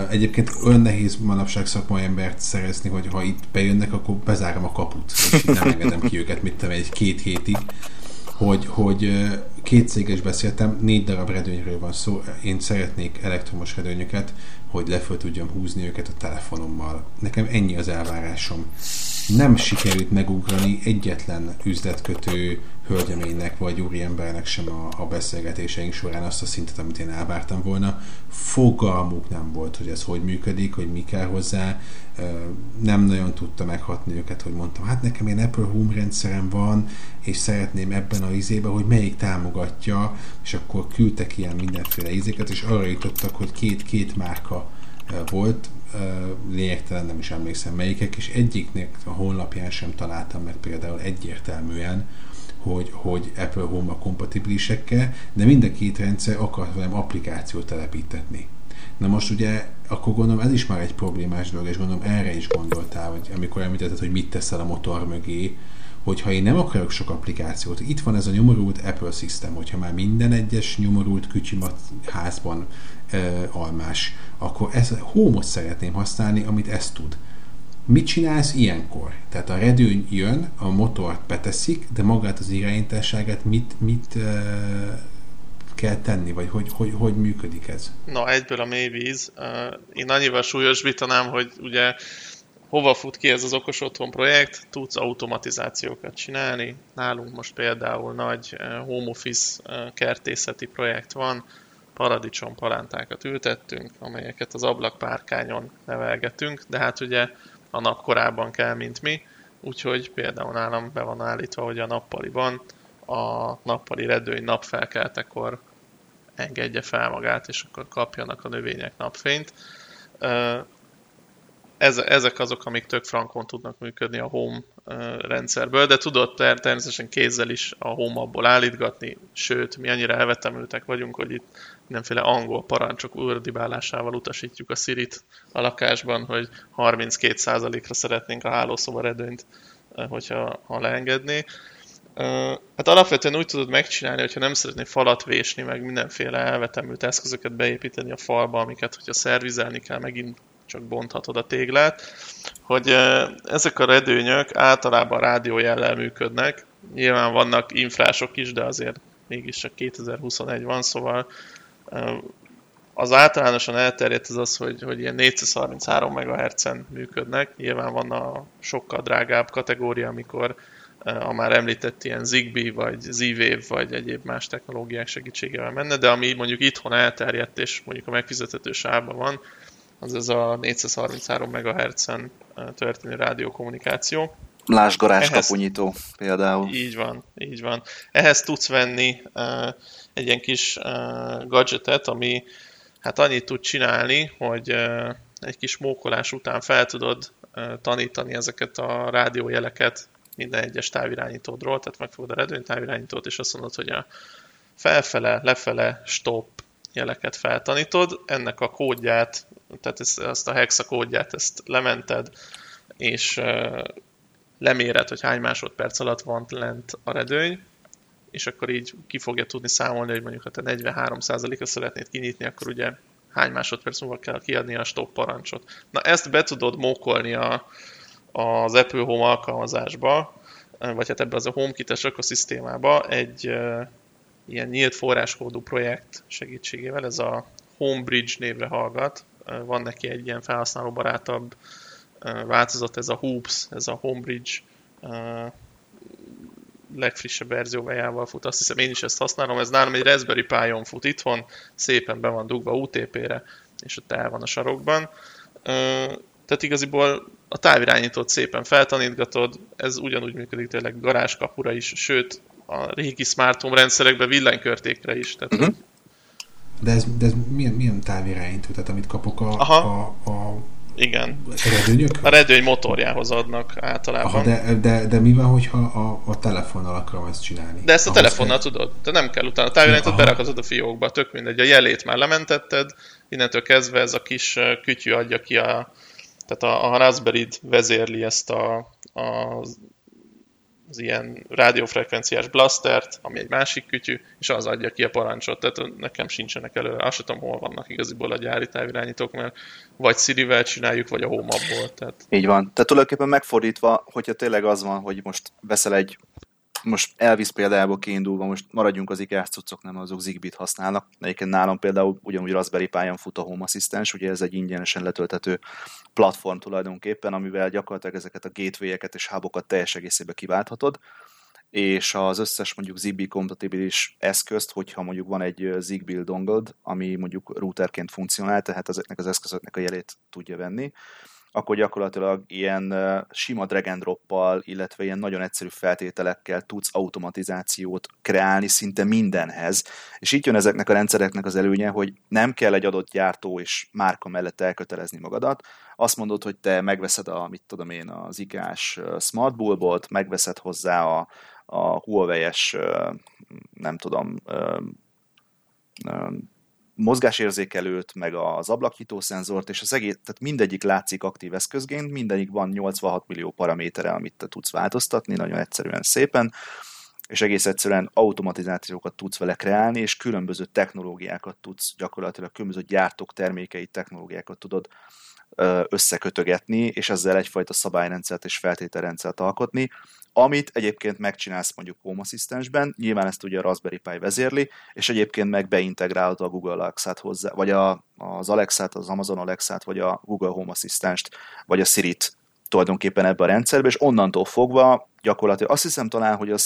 Speaker 3: Egyébként olyan nehéz manapság szakmai embert szerezni, hogy ha itt bejönnek, akkor bezárom a kaput, és nem engedem ki őket, mit tudom, egy két hétig hogy, hogy két céges beszéltem, négy darab redőnyről van szó, én szeretnék elektromos redőnyöket, hogy leföl tudjam húzni őket a telefonommal. Nekem ennyi az elvárásom. Nem sikerült megugrani egyetlen üzletkötő hölgyeménynek vagy úriembernek sem a, a beszélgetéseink során azt a szintet, amit én elvártam volna. Fogalmuk nem volt, hogy ez hogy működik, hogy mi kell hozzá. Nem nagyon tudta meghatni őket, hogy mondtam, hát nekem ilyen Apple Home rendszerem van, és szeretném ebben a izébe, hogy melyik támogatja, és akkor küldtek ilyen mindenféle izéket, és arra jutottak, hogy két-két márka volt, lényegtelen nem is emlékszem melyikek, és egyiknek a honlapján sem találtam meg például egyértelműen, hogy, hogy Apple Home-a kompatibilisekkel, de mind a két rendszer akar velem applikációt telepítetni. Na most ugye, akkor gondolom ez is már egy problémás dolog, és gondolom erre is gondoltál, hogy amikor említetted, hogy mit teszel a motor mögé, hogyha én nem akarok sok applikációt, itt van ez a nyomorult Apple System, hogyha már minden egyes nyomorult kücsimat házban e, almás, akkor ez home szeretném használni, amit ezt tud. Mit csinálsz ilyenkor? Tehát a redőny jön, a motort beteszik, de magát az irányításságát mit, mit e, kell tenni, vagy hogy, hogy, hogy működik ez?
Speaker 6: Na, egyből a mélyvíz. Én annyival súlyosbítanám, hogy ugye hova fut ki ez az okos otthon projekt, tudsz automatizációkat csinálni. Nálunk most például nagy home office kertészeti projekt van, paradicsom palántákat ültettünk, amelyeket az ablakpárkányon nevelgetünk, de hát ugye a nap korábban kell, mint mi, úgyhogy például nálam be van állítva, hogy a nappaliban a nappali redőny napfelkeltekor engedje fel magát, és akkor kapjanak a növények napfényt. Ez, ezek azok, amik tök frankon tudnak működni a home rendszerből, de tudod természetesen kézzel is a home abból állítgatni, sőt, mi annyira elvetemültek vagyunk, hogy itt mindenféle angol parancsok urdibálásával utasítjuk a Sirit a lakásban, hogy 32%-ra szeretnénk a hálószoba redőnyt, hogyha ha leengedné. Hát alapvetően úgy tudod megcsinálni, hogyha nem szeretnél falat vésni, meg mindenféle elvetemült eszközöket beépíteni a falba, amiket, hogyha szervizelni kell, megint csak bonthatod a téglát, hogy ezek a redőnyök általában rádiójellel működnek. Nyilván vannak infrások is, de azért mégis csak 2021 van, szóval az általánosan elterjedt az az, hogy, hogy ilyen 433 MHz-en működnek. Nyilván van a sokkal drágább kategória, amikor a már említett ilyen Zigbee, vagy Z-Wave, vagy egyéb más technológiák segítségével menne, de ami mondjuk itthon elterjedt, és mondjuk a megfizethető sávban van, az ez a 433 MHz-en történő rádiókommunikáció.
Speaker 5: Lásd garázskapunyító például.
Speaker 6: Így van, így van. Ehhez tudsz venni uh, egy ilyen kis uh, gadgetet, ami hát annyit tud csinálni, hogy uh, egy kis mókolás után fel tudod uh, tanítani ezeket a rádiójeleket minden egyes távirányítódról, tehát megfogod a redőny távirányítót, és azt mondod, hogy a felfele, lefele, stop jeleket feltanítod, ennek a kódját tehát ezt, azt a hexa kódját ezt lemented, és uh, leméred, hogy hány másodperc alatt van lent a redőny, és akkor így ki fogja tudni számolni, hogy mondjuk ha te 43%-ra szeretnéd kinyitni, akkor ugye hány másodperc múlva kell kiadni a stop parancsot. Na ezt be tudod mókolni a, az Apple Home alkalmazásba, vagy hát ebbe az a HomeKit-es ökoszisztémába egy uh, ilyen nyílt forráskódú projekt segítségével, ez a Homebridge névre hallgat, van neki egy ilyen felhasználóbarátabb változat, ez a Hoops, ez a Homebridge legfrissebb verziójával fut. Azt hiszem én is ezt használom, ez nálam egy Raspberry Pi-on fut itthon, szépen be van dugva UTP-re, és ott el van a sarokban. Tehát igaziból a távirányítót szépen feltanítgatod, ez ugyanúgy működik tényleg garázskapura is, sőt a régi smart home rendszerekben villanykörtékre is. Tehát uh-huh.
Speaker 3: De ez, de ez milyen, milyen távirányító? Tehát amit kapok a, Aha. a, a
Speaker 6: igen.
Speaker 3: Redőnyök?
Speaker 6: A redőny motorjához adnak általában. Aha,
Speaker 3: de, de, de mi van, hogyha a, a telefonnal akarom ezt csinálni?
Speaker 6: De ezt a Ahhoz telefonnal kell... tudod. Te nem kell utána. A távirányítót berakhatod a fiókba, tök mindegy. A jelét már lementetted, innentől kezdve ez a kis kütyű adja ki a, tehát a, a raspberry vezérli ezt a, a az ilyen rádiófrekvenciás blastert, ami egy másik kütyű, és az adja ki a parancsot. Tehát nekem sincsenek előre, azt tudom, hol vannak igaziból a gyári távirányítók, mert vagy Siri-vel csináljuk, vagy a home Tehát...
Speaker 5: Így van. Tehát tulajdonképpen megfordítva, hogyha tényleg az van, hogy most veszel egy most Elvis példából kiindulva, most maradjunk az IKEA cuccok, nem azok Zigbee-t használnak. Egyébként nálam például ugyanúgy Raspberry Pi-on fut a Home Assistant, ugye ez egy ingyenesen letöltető platform tulajdonképpen, amivel gyakorlatilag ezeket a gateway-eket és hubokat teljes egészében kiválthatod és az összes mondjuk Zigbee kompatibilis eszközt, hogyha mondjuk van egy Zigbee dongle ami mondjuk routerként funkcionál, tehát ezeknek az eszközöknek a jelét tudja venni, akkor gyakorlatilag ilyen sima drag and droppal, illetve ilyen nagyon egyszerű feltételekkel tudsz automatizációt kreálni szinte mindenhez. És itt jön ezeknek a rendszereknek az előnye, hogy nem kell egy adott gyártó és márka mellett elkötelezni magadat. Azt mondod, hogy te megveszed a, mit tudom én, az IKEA-s Smart Bulbot, megveszed hozzá a, a Huawei-es, nem tudom, mozgásérzékelőt, meg az ablaknyitó szenzort, és az egész, tehát mindegyik látszik aktív eszközként, mindegyik van 86 millió paramétere, amit te tudsz változtatni, nagyon egyszerűen szépen, és egész egyszerűen automatizációkat tudsz vele kreálni, és különböző technológiákat tudsz gyakorlatilag, különböző gyártók termékei technológiákat tudod összekötögetni, és ezzel egyfajta szabályrendszert és feltételrendszert alkotni, amit egyébként megcsinálsz mondjuk Home Assistance-ben, nyilván ezt ugye a Raspberry Pi vezérli, és egyébként meg beintegrálod a Google Alexa-t hozzá, vagy a, az Alexa-t, az Amazon Alexa-t, vagy a Google Home Assistant-t, vagy a Siri-t tulajdonképpen ebbe a rendszerbe, és onnantól fogva gyakorlatilag azt hiszem talán, hogy a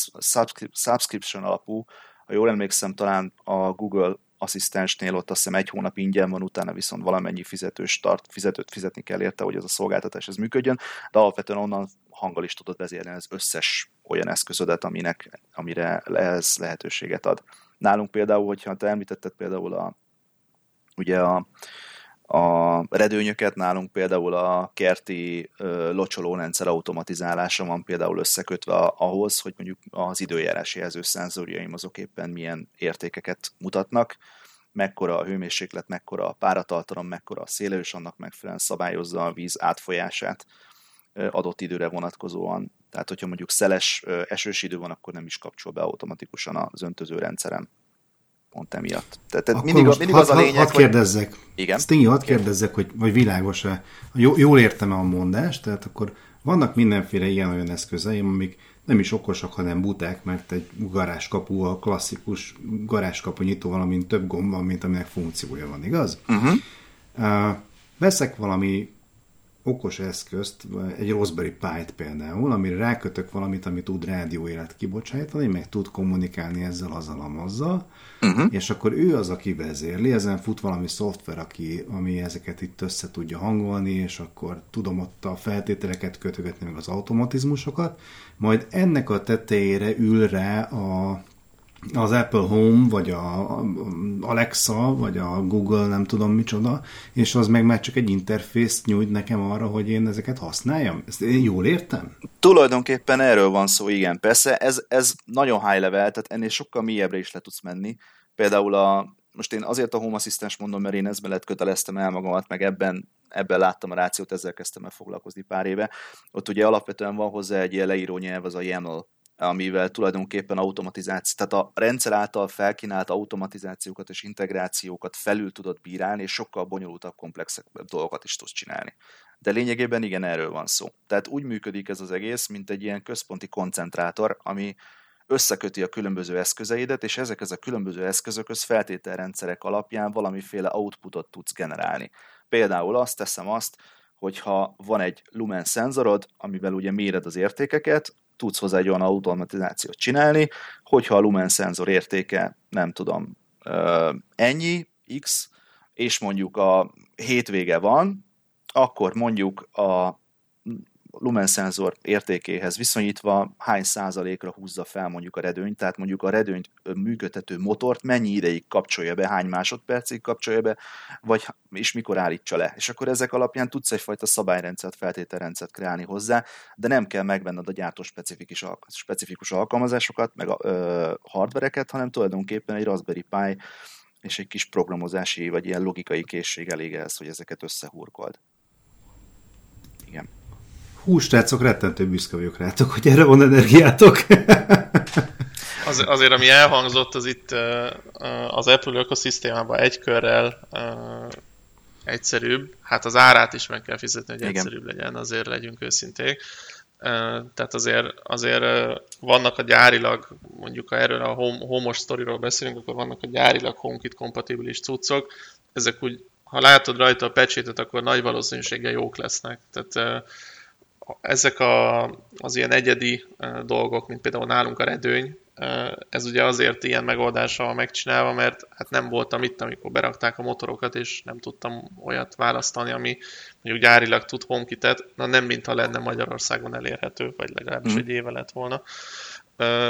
Speaker 5: subscription alapú, ha jól emlékszem, talán a Google asszisztensnél ott azt hiszem egy hónap ingyen van, utána viszont valamennyi fizetős tart, fizetőt fizetni kell érte, hogy ez a szolgáltatás ez működjön, de alapvetően onnan hanggal is tudod vezérelni az összes olyan eszközödet, aminek, amire ez lehetőséget ad. Nálunk például, hogyha te említetted például a, ugye a, a redőnyöket, nálunk például a kerti locsolórendszer automatizálása van például összekötve ahhoz, hogy mondjuk az időjárási jelzőszenzorjaim azok éppen milyen értékeket mutatnak, mekkora a hőmérséklet, mekkora a páratartalom, mekkora a szélős, annak megfelelően szabályozza a víz átfolyását adott időre vonatkozóan. Tehát, hogyha mondjuk szeles, esős idő van, akkor nem is kapcsol be automatikusan az öntöző rendszerem pont emiatt. Tehát, tehát mindig, mindig az a lényeg,
Speaker 4: hadd kérdezzek.
Speaker 5: Hogy... Igen.
Speaker 4: Stingy, hadd kérdezzek, hogy, hogy világos-e. Jó, jól értem a mondást, tehát akkor vannak mindenféle ilyen-olyan eszközeim, amik nem is okosak, hanem buták, mert egy garázskapu a klasszikus garázskapu nyitó, valamint több gomb van, mint aminek funkciója van, igaz? Uh-huh. Uh, veszek valami okos eszközt, egy Raspberry Pi-t például, amire rákötök valamit, ami tud rádióélet kibocsájtani, meg tud kommunikálni ezzel az alamozzal, uh-huh. és akkor ő az, aki vezérli, ezen fut valami szoftver, aki, ami ezeket itt össze tudja hangolni, és akkor tudom ott a feltételeket kötögetni, meg az automatizmusokat, majd ennek a tetejére ül rá a az Apple Home, vagy a Alexa, vagy a Google, nem tudom micsoda, és az meg már csak egy interfészt nyújt nekem arra, hogy én ezeket használjam. Ezt én jól értem?
Speaker 5: Tulajdonképpen erről van szó, igen. Persze ez, ez nagyon high level, tehát ennél sokkal mélyebbre is le tudsz menni. Például a, most én azért a Home Assistant mondom, mert én ezben lett köteleztem el magamat, meg ebben, ebben láttam a rációt, ezzel kezdtem el foglalkozni pár éve. Ott ugye alapvetően van hozzá egy ilyen leíró nyelv, az a YAML amivel tulajdonképpen automatizáció, tehát a rendszer által felkínált automatizációkat és integrációkat felül tudod bírálni, és sokkal bonyolultabb, komplexebb dolgokat is tudsz csinálni. De lényegében igen, erről van szó. Tehát úgy működik ez az egész, mint egy ilyen központi koncentrátor, ami összeköti a különböző eszközeidet, és ezek a különböző eszközökhöz feltételrendszerek alapján valamiféle outputot tudsz generálni. Például azt teszem azt, hogyha van egy lumen szenzorod, amivel ugye méred az értékeket, tudsz hozzá egy olyan automatizációt csinálni, hogyha a lumen szenzor értéke, nem tudom, ennyi, x, és mondjuk a hétvége van, akkor mondjuk a lumenszenzor értékéhez viszonyítva hány százalékra húzza fel mondjuk a redőnyt, tehát mondjuk a redőnyt működtető motort mennyi ideig kapcsolja be, hány másodpercig kapcsolja be, vagy és mikor állítsa le. És akkor ezek alapján tudsz egyfajta szabályrendszert, feltételrendszert kreálni hozzá, de nem kell megvenned a gyártó specifikus, specifikus alkalmazásokat, meg a ö, hardvereket, hanem tulajdonképpen egy Raspberry Pi és egy kis programozási vagy ilyen logikai készség elég ehhez, hogy ezeket összehurkold.
Speaker 4: Hú, srácok, rettentő büszke vagyok rátok, hogy erre van energiátok. <laughs>
Speaker 6: Az, azért, ami elhangzott, az itt az Apple ökoszisztémában egy körrel egyszerűbb. Hát az árát is meg kell fizetni, hogy Igen. egyszerűbb legyen, azért legyünk őszinték. Tehát azért, azért vannak a gyárilag, mondjuk ha erről a home, homos sztoriról beszélünk, akkor vannak a gyárilag HomeKit kompatibilis cuccok. Ezek úgy, ha látod rajta a pecsétet, akkor nagy valószínűséggel jók lesznek. Tehát ezek a, az ilyen egyedi dolgok, mint például nálunk a redőny, ez ugye azért ilyen megoldással megcsinálva, mert hát nem voltam itt, amikor berakták a motorokat, és nem tudtam olyat választani, ami mondjuk gyárilag tud HomeKit-et, na nem mintha lenne Magyarországon elérhető, vagy legalábbis mm. egy éve lett volna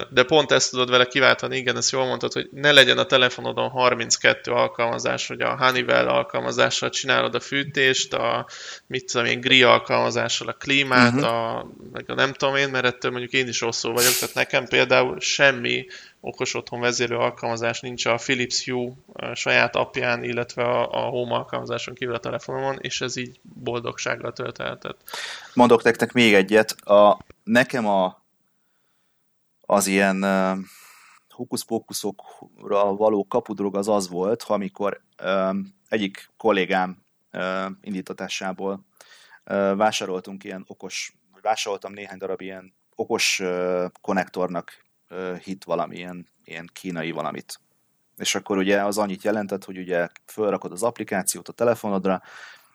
Speaker 6: de pont ezt tudod vele kiváltani, igen, ezt jól mondtad, hogy ne legyen a telefonodon 32 alkalmazás, hogy a Honeywell alkalmazással csinálod a fűtést, a mit tudom én, GRI alkalmazással a klímát, uh-huh. a, meg a nem tudom én, mert ettől mondjuk én is rosszul vagyok, tehát nekem például semmi okos otthon vezérő alkalmazás nincs a Philips Hue saját apján, illetve a, a Home alkalmazáson kívül a telefonomon, és ez így boldogsággal töltelhetett.
Speaker 5: Mondok nektek még egyet, a, nekem a az ilyen hukuszpókuszokra való kapudrog az az volt, amikor egyik kollégám indítatásából vásároltunk ilyen okos, vásároltam néhány darab ilyen okos konnektornak hit valamilyen ilyen kínai valamit. És akkor ugye az annyit jelentett, hogy ugye felrakod az applikációt a telefonodra,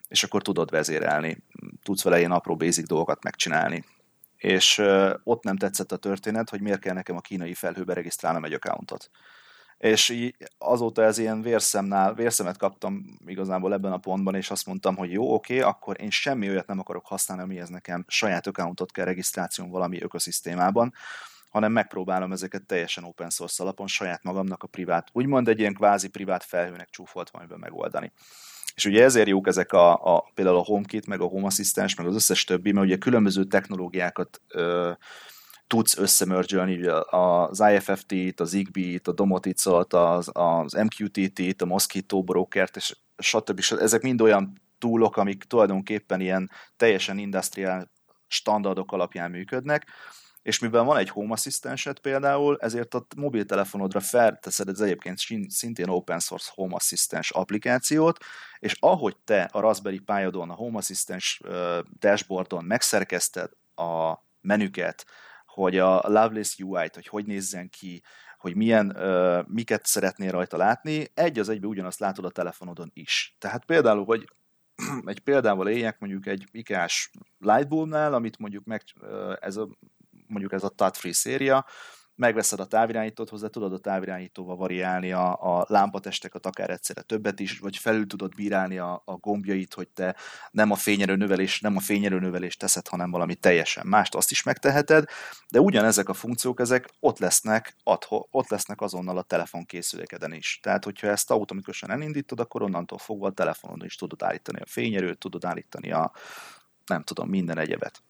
Speaker 5: és akkor tudod vezérelni, tudsz vele ilyen apró basic dolgokat megcsinálni. És ott nem tetszett a történet, hogy miért kell nekem a kínai felhőbe regisztrálnom egy accountot és így azóta ez ilyen vérszemnál, vérszemet kaptam igazából ebben a pontban, és azt mondtam, hogy jó, oké, akkor én semmi olyat nem akarok használni, amihez nekem saját accountot kell regisztráción valami ökoszisztémában, hanem megpróbálom ezeket teljesen open source alapon saját magamnak a privát, úgymond egy ilyen kvázi privát felhőnek csúfolt valamiben megoldani. És ugye ezért jók ezek a, a például a HomeKit, meg a Home Assistant, meg az összes többi, mert ugye különböző technológiákat ö, tudsz összemörgyölni az IFFT-t, az Zigbee-t, a Domoticot, az, az MQTT-t, a Mosquito Brokert, és stb. Ezek mind olyan túlok, amik tulajdonképpen ilyen teljesen industrial standardok alapján működnek, és mivel van egy Home assistant például, ezért a mobiltelefonodra felteszed az egyébként szintén open source Home Assistant applikációt, és ahogy te a Raspberry Pi-odon, a Home Assistant dashboardon megszerkezted a menüket, hogy a Loveless UI-t, hogy hogy nézzen ki, hogy milyen, uh, miket szeretnél rajta látni, egy az egybe ugyanazt látod a telefonodon is. Tehát például, hogy <clears throat> egy példával éljek mondjuk egy ikás Lightbulb-nál, amit mondjuk meg, ez a, mondjuk ez a touch-free széria, megveszed a távirányítót, hozzá tudod a távirányítóval variálni a, a lámpatesteket, akár egyszerre többet is, vagy felül tudod bírálni a, a gombjait, hogy te nem a fényerő növelés, nem a fényerő növelés teszed, hanem valami teljesen mást, azt is megteheted, de ugyanezek a funkciók, ezek ott lesznek, adho, ott lesznek azonnal a telefonkészülékeden is. Tehát, hogyha ezt automatikusan elindítod, akkor onnantól fogva a telefonon is tudod állítani a fényerőt, tudod állítani a nem tudom, minden egyebet.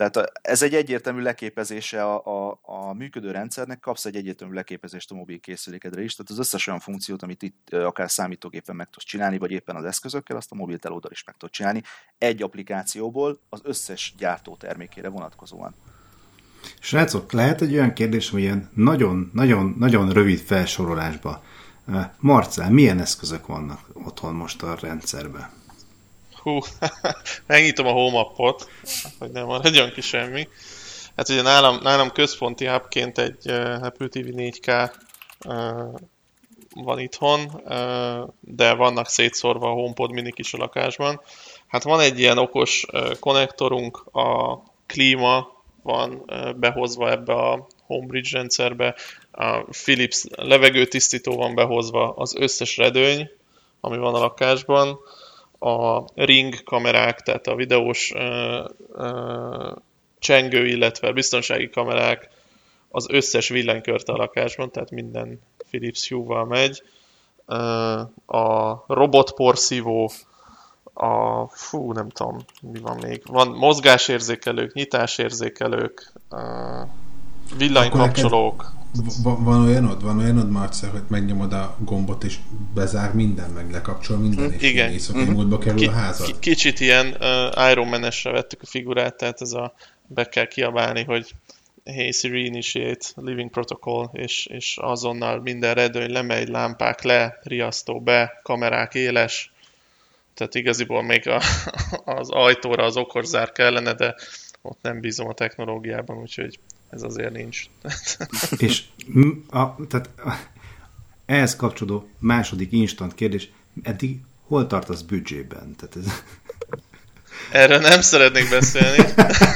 Speaker 5: Tehát ez egy egyértelmű leképezése a, a, a működő rendszernek, kapsz egy egyértelmű leképezést a mobil készülékedre is, tehát az összes olyan funkciót, amit itt akár számítógépen meg tudsz csinálni, vagy éppen az eszközökkel, azt a mobiltelóddal is meg tudsz csinálni, egy applikációból az összes gyártó termékére vonatkozóan.
Speaker 4: Srácok, lehet egy olyan kérdés, hogy ilyen nagyon-nagyon-nagyon rövid felsorolásba. Marcel, milyen eszközök vannak otthon most a rendszerben?
Speaker 6: Hú, <laughs> megnyitom a home appot, hogy nem maradjon ki semmi. Hát ugye nálam, nálam központi hubként egy uh, Apple TV 4K uh, van itthon, uh, de vannak szétszórva a HomePod minik is a lakásban. Hát van egy ilyen okos uh, konnektorunk, a klíma van uh, behozva ebbe a Homebridge rendszerbe, a Philips levegőtisztító van behozva, az összes redőny, ami van a lakásban, a ring kamerák, tehát a videós ö, ö, csengő, illetve biztonsági kamerák az összes villanykört a lakásban, tehát minden Philips Hue-val megy. A robotporszívó, a fú, nem tudom, mi van még. Van mozgásérzékelők, nyitásérzékelők, villanykapcsolók.
Speaker 3: Van olyanod, van olyanod, Marcel, hogy megnyomod a gombot, és bezár minden, meg lekapcsol minden, és
Speaker 6: Igen.
Speaker 3: éjszakai mm. módba kerül Ki, a házad?
Speaker 6: Kicsit ilyen uh, Iron Man-esre vettük a figurát, tehát ez a be kell kiabálni, hogy Hey Siri initiate living protocol, és, és azonnal minden redőny lemegy, lámpák le, riasztó be, kamerák éles, tehát igaziból még a, <laughs> az ajtóra az okorzár kellene, de ott nem bízom a technológiában, úgyhogy ez azért nincs. <laughs>
Speaker 4: És a, tehát ehhez kapcsolódó második instant kérdés, eddig hol tartasz büdzsében? Tehát ez...
Speaker 6: Erről nem szeretnék beszélni.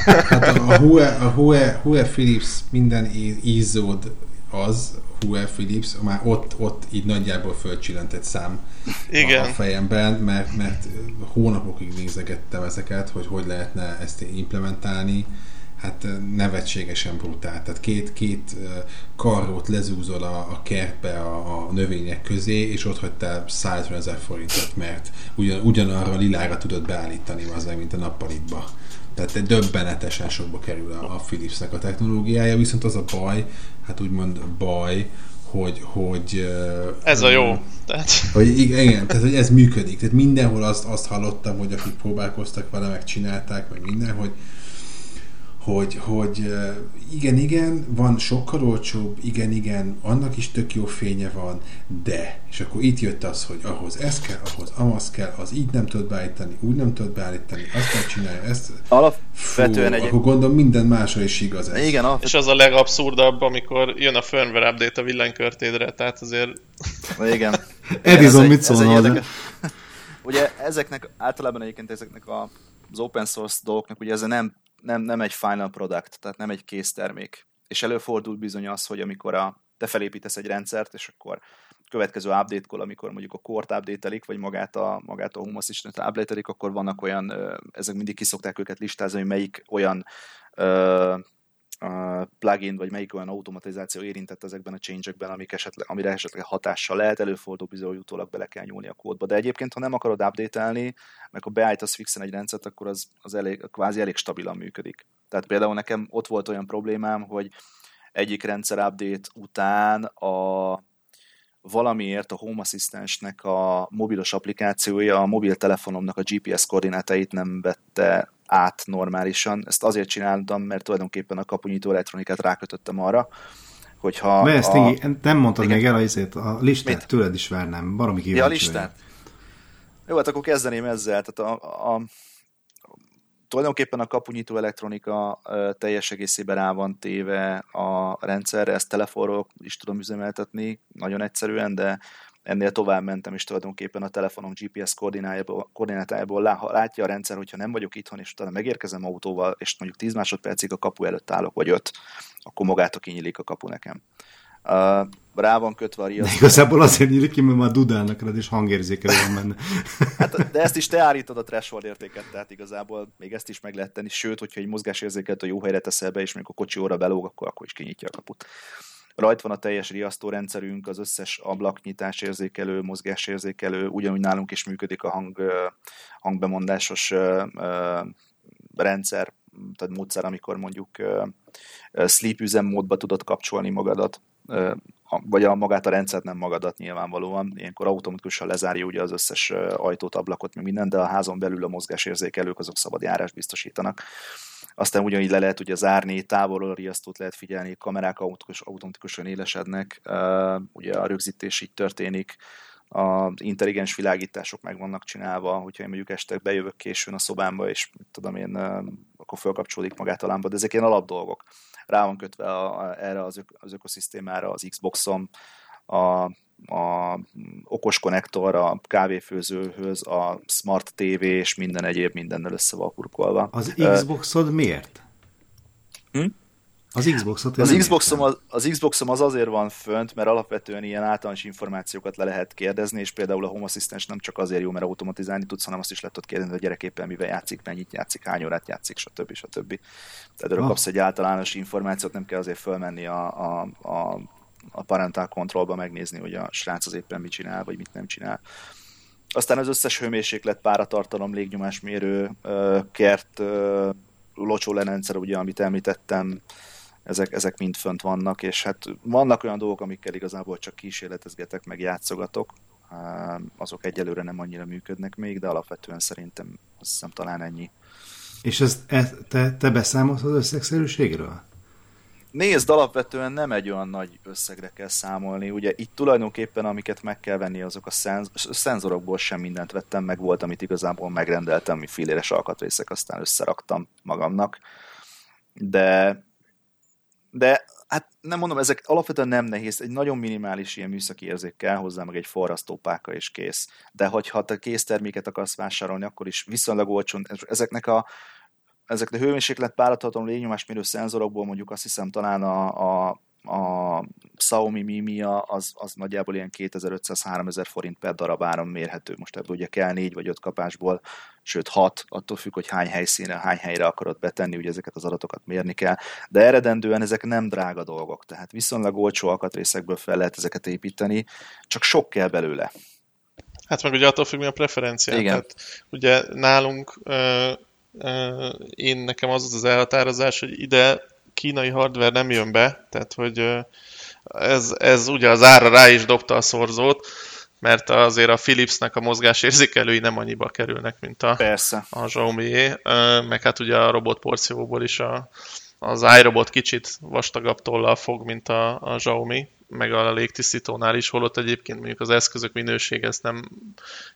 Speaker 3: Hát a Hue, a Hue, Hue Philips minden ízód az, Hue Philips, már ott, ott így nagyjából fölcsillent egy szám Igen. a fejemben, mert, mert hónapokig nézegettem ezeket, hogy hogy lehetne ezt implementálni hát nevetségesen brutál. Tehát két, két karrót lezúzol a, a kertbe a, a növények közé, és ott hagytál 150 ezer forintot, mert ugyan, ugyanarra a lilára tudod beállítani az mint a nappalitba. Tehát döbbenetesen sokba kerül a, a Philipsnek a technológiája, viszont az a baj, hát úgymond baj, hogy, hogy
Speaker 6: ez a jó. Tehát...
Speaker 3: Hogy igen, tehát hogy ez működik. Tehát mindenhol azt, azt hallottam, hogy akik próbálkoztak vele, meg csinálták, meg minden, hogy, hogy, hogy igen, igen, van sokkal olcsóbb, igen, igen, annak is tök jó fénye van, de, és akkor itt jött az, hogy ahhoz ez kell, ahhoz amaz kell, az így nem tudod beállítani, úgy nem tudod beállítani, azt nem csinálja, ezt...
Speaker 5: Alapvetően
Speaker 3: egy... Akkor gondolom minden másra is igaz ez.
Speaker 5: Igen,
Speaker 6: alapvetően... És az a legabszurdabb, amikor jön a firmware update a villanykörtédre, tehát azért...
Speaker 5: Igen. <laughs>
Speaker 4: Edison mit szólna
Speaker 5: Ugye ezeknek, általában egyébként ezeknek a, az open source dolgoknak ugye ez nem nem, nem egy final product, tehát nem egy kész termék. És előfordul bizony az, hogy amikor a, te felépítesz egy rendszert, és akkor következő update-kor, amikor mondjuk a kort update vagy magát a, magát a Home Assistant update akkor vannak olyan, ezek mindig kiszokták őket listázni, hogy melyik olyan plugin, vagy melyik olyan automatizáció érintett ezekben a change-ekben, amik esetleg, amire esetleg hatással lehet, előfordul bizony, utólag bele kell nyúlni a kódba. De egyébként, ha nem akarod update-elni, meg ha beállítasz fixen egy rendszert, akkor az, az elég, kvázi elég stabilan működik. Tehát például nekem ott volt olyan problémám, hogy egyik rendszer update után a valamiért a Home Assistant-nek a mobilos applikációja a mobiltelefonomnak a GPS koordinátait nem vette át normálisan. Ezt azért csináltam, mert tulajdonképpen a kapunyító elektronikát rákötöttem arra, hogyha...
Speaker 4: Mert ezt a... nem mondtad igen. még el a, a listát, Mit? tőled is várnám, baromi kíváncsi
Speaker 5: Ja, a listát? Jó, hát akkor kezdeném ezzel. Tehát a, a, tulajdonképpen a kapunyító elektronika teljes egészében rá van téve a rendszerre, ezt telefonról is tudom üzemeltetni, nagyon egyszerűen, de ennél tovább mentem, és tulajdonképpen a telefonom GPS koordinátájából látja a rendszer, hogyha nem vagyok itthon, és utána megérkezem autóval, és mondjuk 10 másodpercig a kapu előtt állok, vagy 5, akkor magától kinyílik a kapu nekem. Rá van kötve a riasztó.
Speaker 4: De igazából azért nyílik ki, mert már dudálnak rád, és hangérzékelő van benne.
Speaker 5: hát, de ezt is te állítod a threshold értéket, tehát igazából még ezt is meg lehet tenni, sőt, hogyha egy mozgásérzéket a jó helyre teszel be, és amikor a kocsi óra belóg, akkor, akkor is kinyitja a kaput. Rajt van a teljes riasztórendszerünk, az összes ablaknyitás érzékelő, mozgásérzékelő, ugyanúgy nálunk is működik a hang, hangbemondásos rendszer, tehát módszer, amikor mondjuk sleep üzemmódba tudod kapcsolni magadat, vagy a magát a rendszert, nem magadat nyilvánvalóan. Ilyenkor automatikusan lezárja ugye az összes ajtót, ablakot, meg minden, de a házon belül a mozgásérzékelők azok szabad járás biztosítanak. Aztán ugyanígy le lehet ugye zárni, távolról riasztót lehet figyelni, kamerák automatikusan élesednek, ugye a rögzítés így történik, az intelligens világítások meg vannak csinálva, hogyha én mondjuk este bejövök későn a szobámba, és tudom én, akkor felkapcsolódik magát a lámpa, de ezek ilyen alapdolgok. Rá van kötve a, a, erre az, ök, az ökoszisztémára az Xboxom, a a okos konnektor a kávéfőzőhöz, a smart TV és minden egyéb mindennel össze van kurkolva.
Speaker 4: Az Xboxod miért?
Speaker 5: Hm?
Speaker 4: Az Xboxot
Speaker 5: az, Xboxom az, az Xboxom az azért van fönt, mert alapvetően ilyen általános információkat le lehet kérdezni, és például a Home Assistant nem csak azért jó, mert automatizálni tudsz, hanem azt is lehet tudod kérdezni, hogy a gyerek éppen mivel játszik, mennyit játszik, hány órát játszik, stb. stb. Tehát ah. kapsz egy általános információt, nem kell azért fölmenni a, a, a a parental controlba megnézni, hogy a srác az éppen mit csinál, vagy mit nem csinál. Aztán az összes hőmérséklet, páratartalom, légnyomásmérő, kert, lerendszer, ugye, amit említettem, ezek, ezek mind fönt vannak, és hát vannak olyan dolgok, amikkel igazából csak kísérletezgetek, meg játszogatok, azok egyelőre nem annyira működnek még, de alapvetően szerintem azt hiszem talán ennyi.
Speaker 4: És ez, e, te, te beszámolsz az összegszerűségről?
Speaker 5: Nézd, alapvetően nem egy olyan nagy összegre kell számolni. Ugye itt tulajdonképpen amiket meg kell venni, azok a szenz- szenzorokból sem mindent vettem, meg volt, amit igazából megrendeltem, mi filéres alkatrészek, aztán összeraktam magamnak. De, de hát nem mondom, ezek alapvetően nem nehéz, egy nagyon minimális ilyen műszaki érzék kell hozzá, meg egy forrasztópáka és kész. De hogyha te készterméket akarsz vásárolni, akkor is viszonylag olcsón, ezeknek a ezeknek a hőmérséklet párathatatlan légnyomásmérő szenzorokból mondjuk azt hiszem talán a, a, a Xiaomi Mi Mia az, az nagyjából ilyen 2500-3000 forint per darab áron mérhető. Most ebből ugye kell négy vagy öt kapásból, sőt hat, attól függ, hogy hány helyszínre, hány helyre akarod betenni, ugye ezeket az adatokat mérni kell. De eredendően ezek nem drága dolgok, tehát viszonylag olcsó alkatrészekből fel lehet ezeket építeni, csak sok kell belőle.
Speaker 6: Hát meg ugye attól függ, mi a preferencia. Igen. Tehát ugye nálunk én nekem az az elhatározás, hogy ide kínai hardware nem jön be, tehát hogy ez, ez ugye az ára rá is dobta a szorzót, mert azért a Philipsnek a mozgásérzékelői nem annyiba kerülnek, mint a,
Speaker 5: Persze.
Speaker 6: a Xiaomi, meg hát ugye a robotporcióból is a, az iRobot kicsit vastagabb tollal fog, mint a, a Xiaomi, meg a légtisztítónál is, holott egyébként mondjuk az eszközök minősége ez nem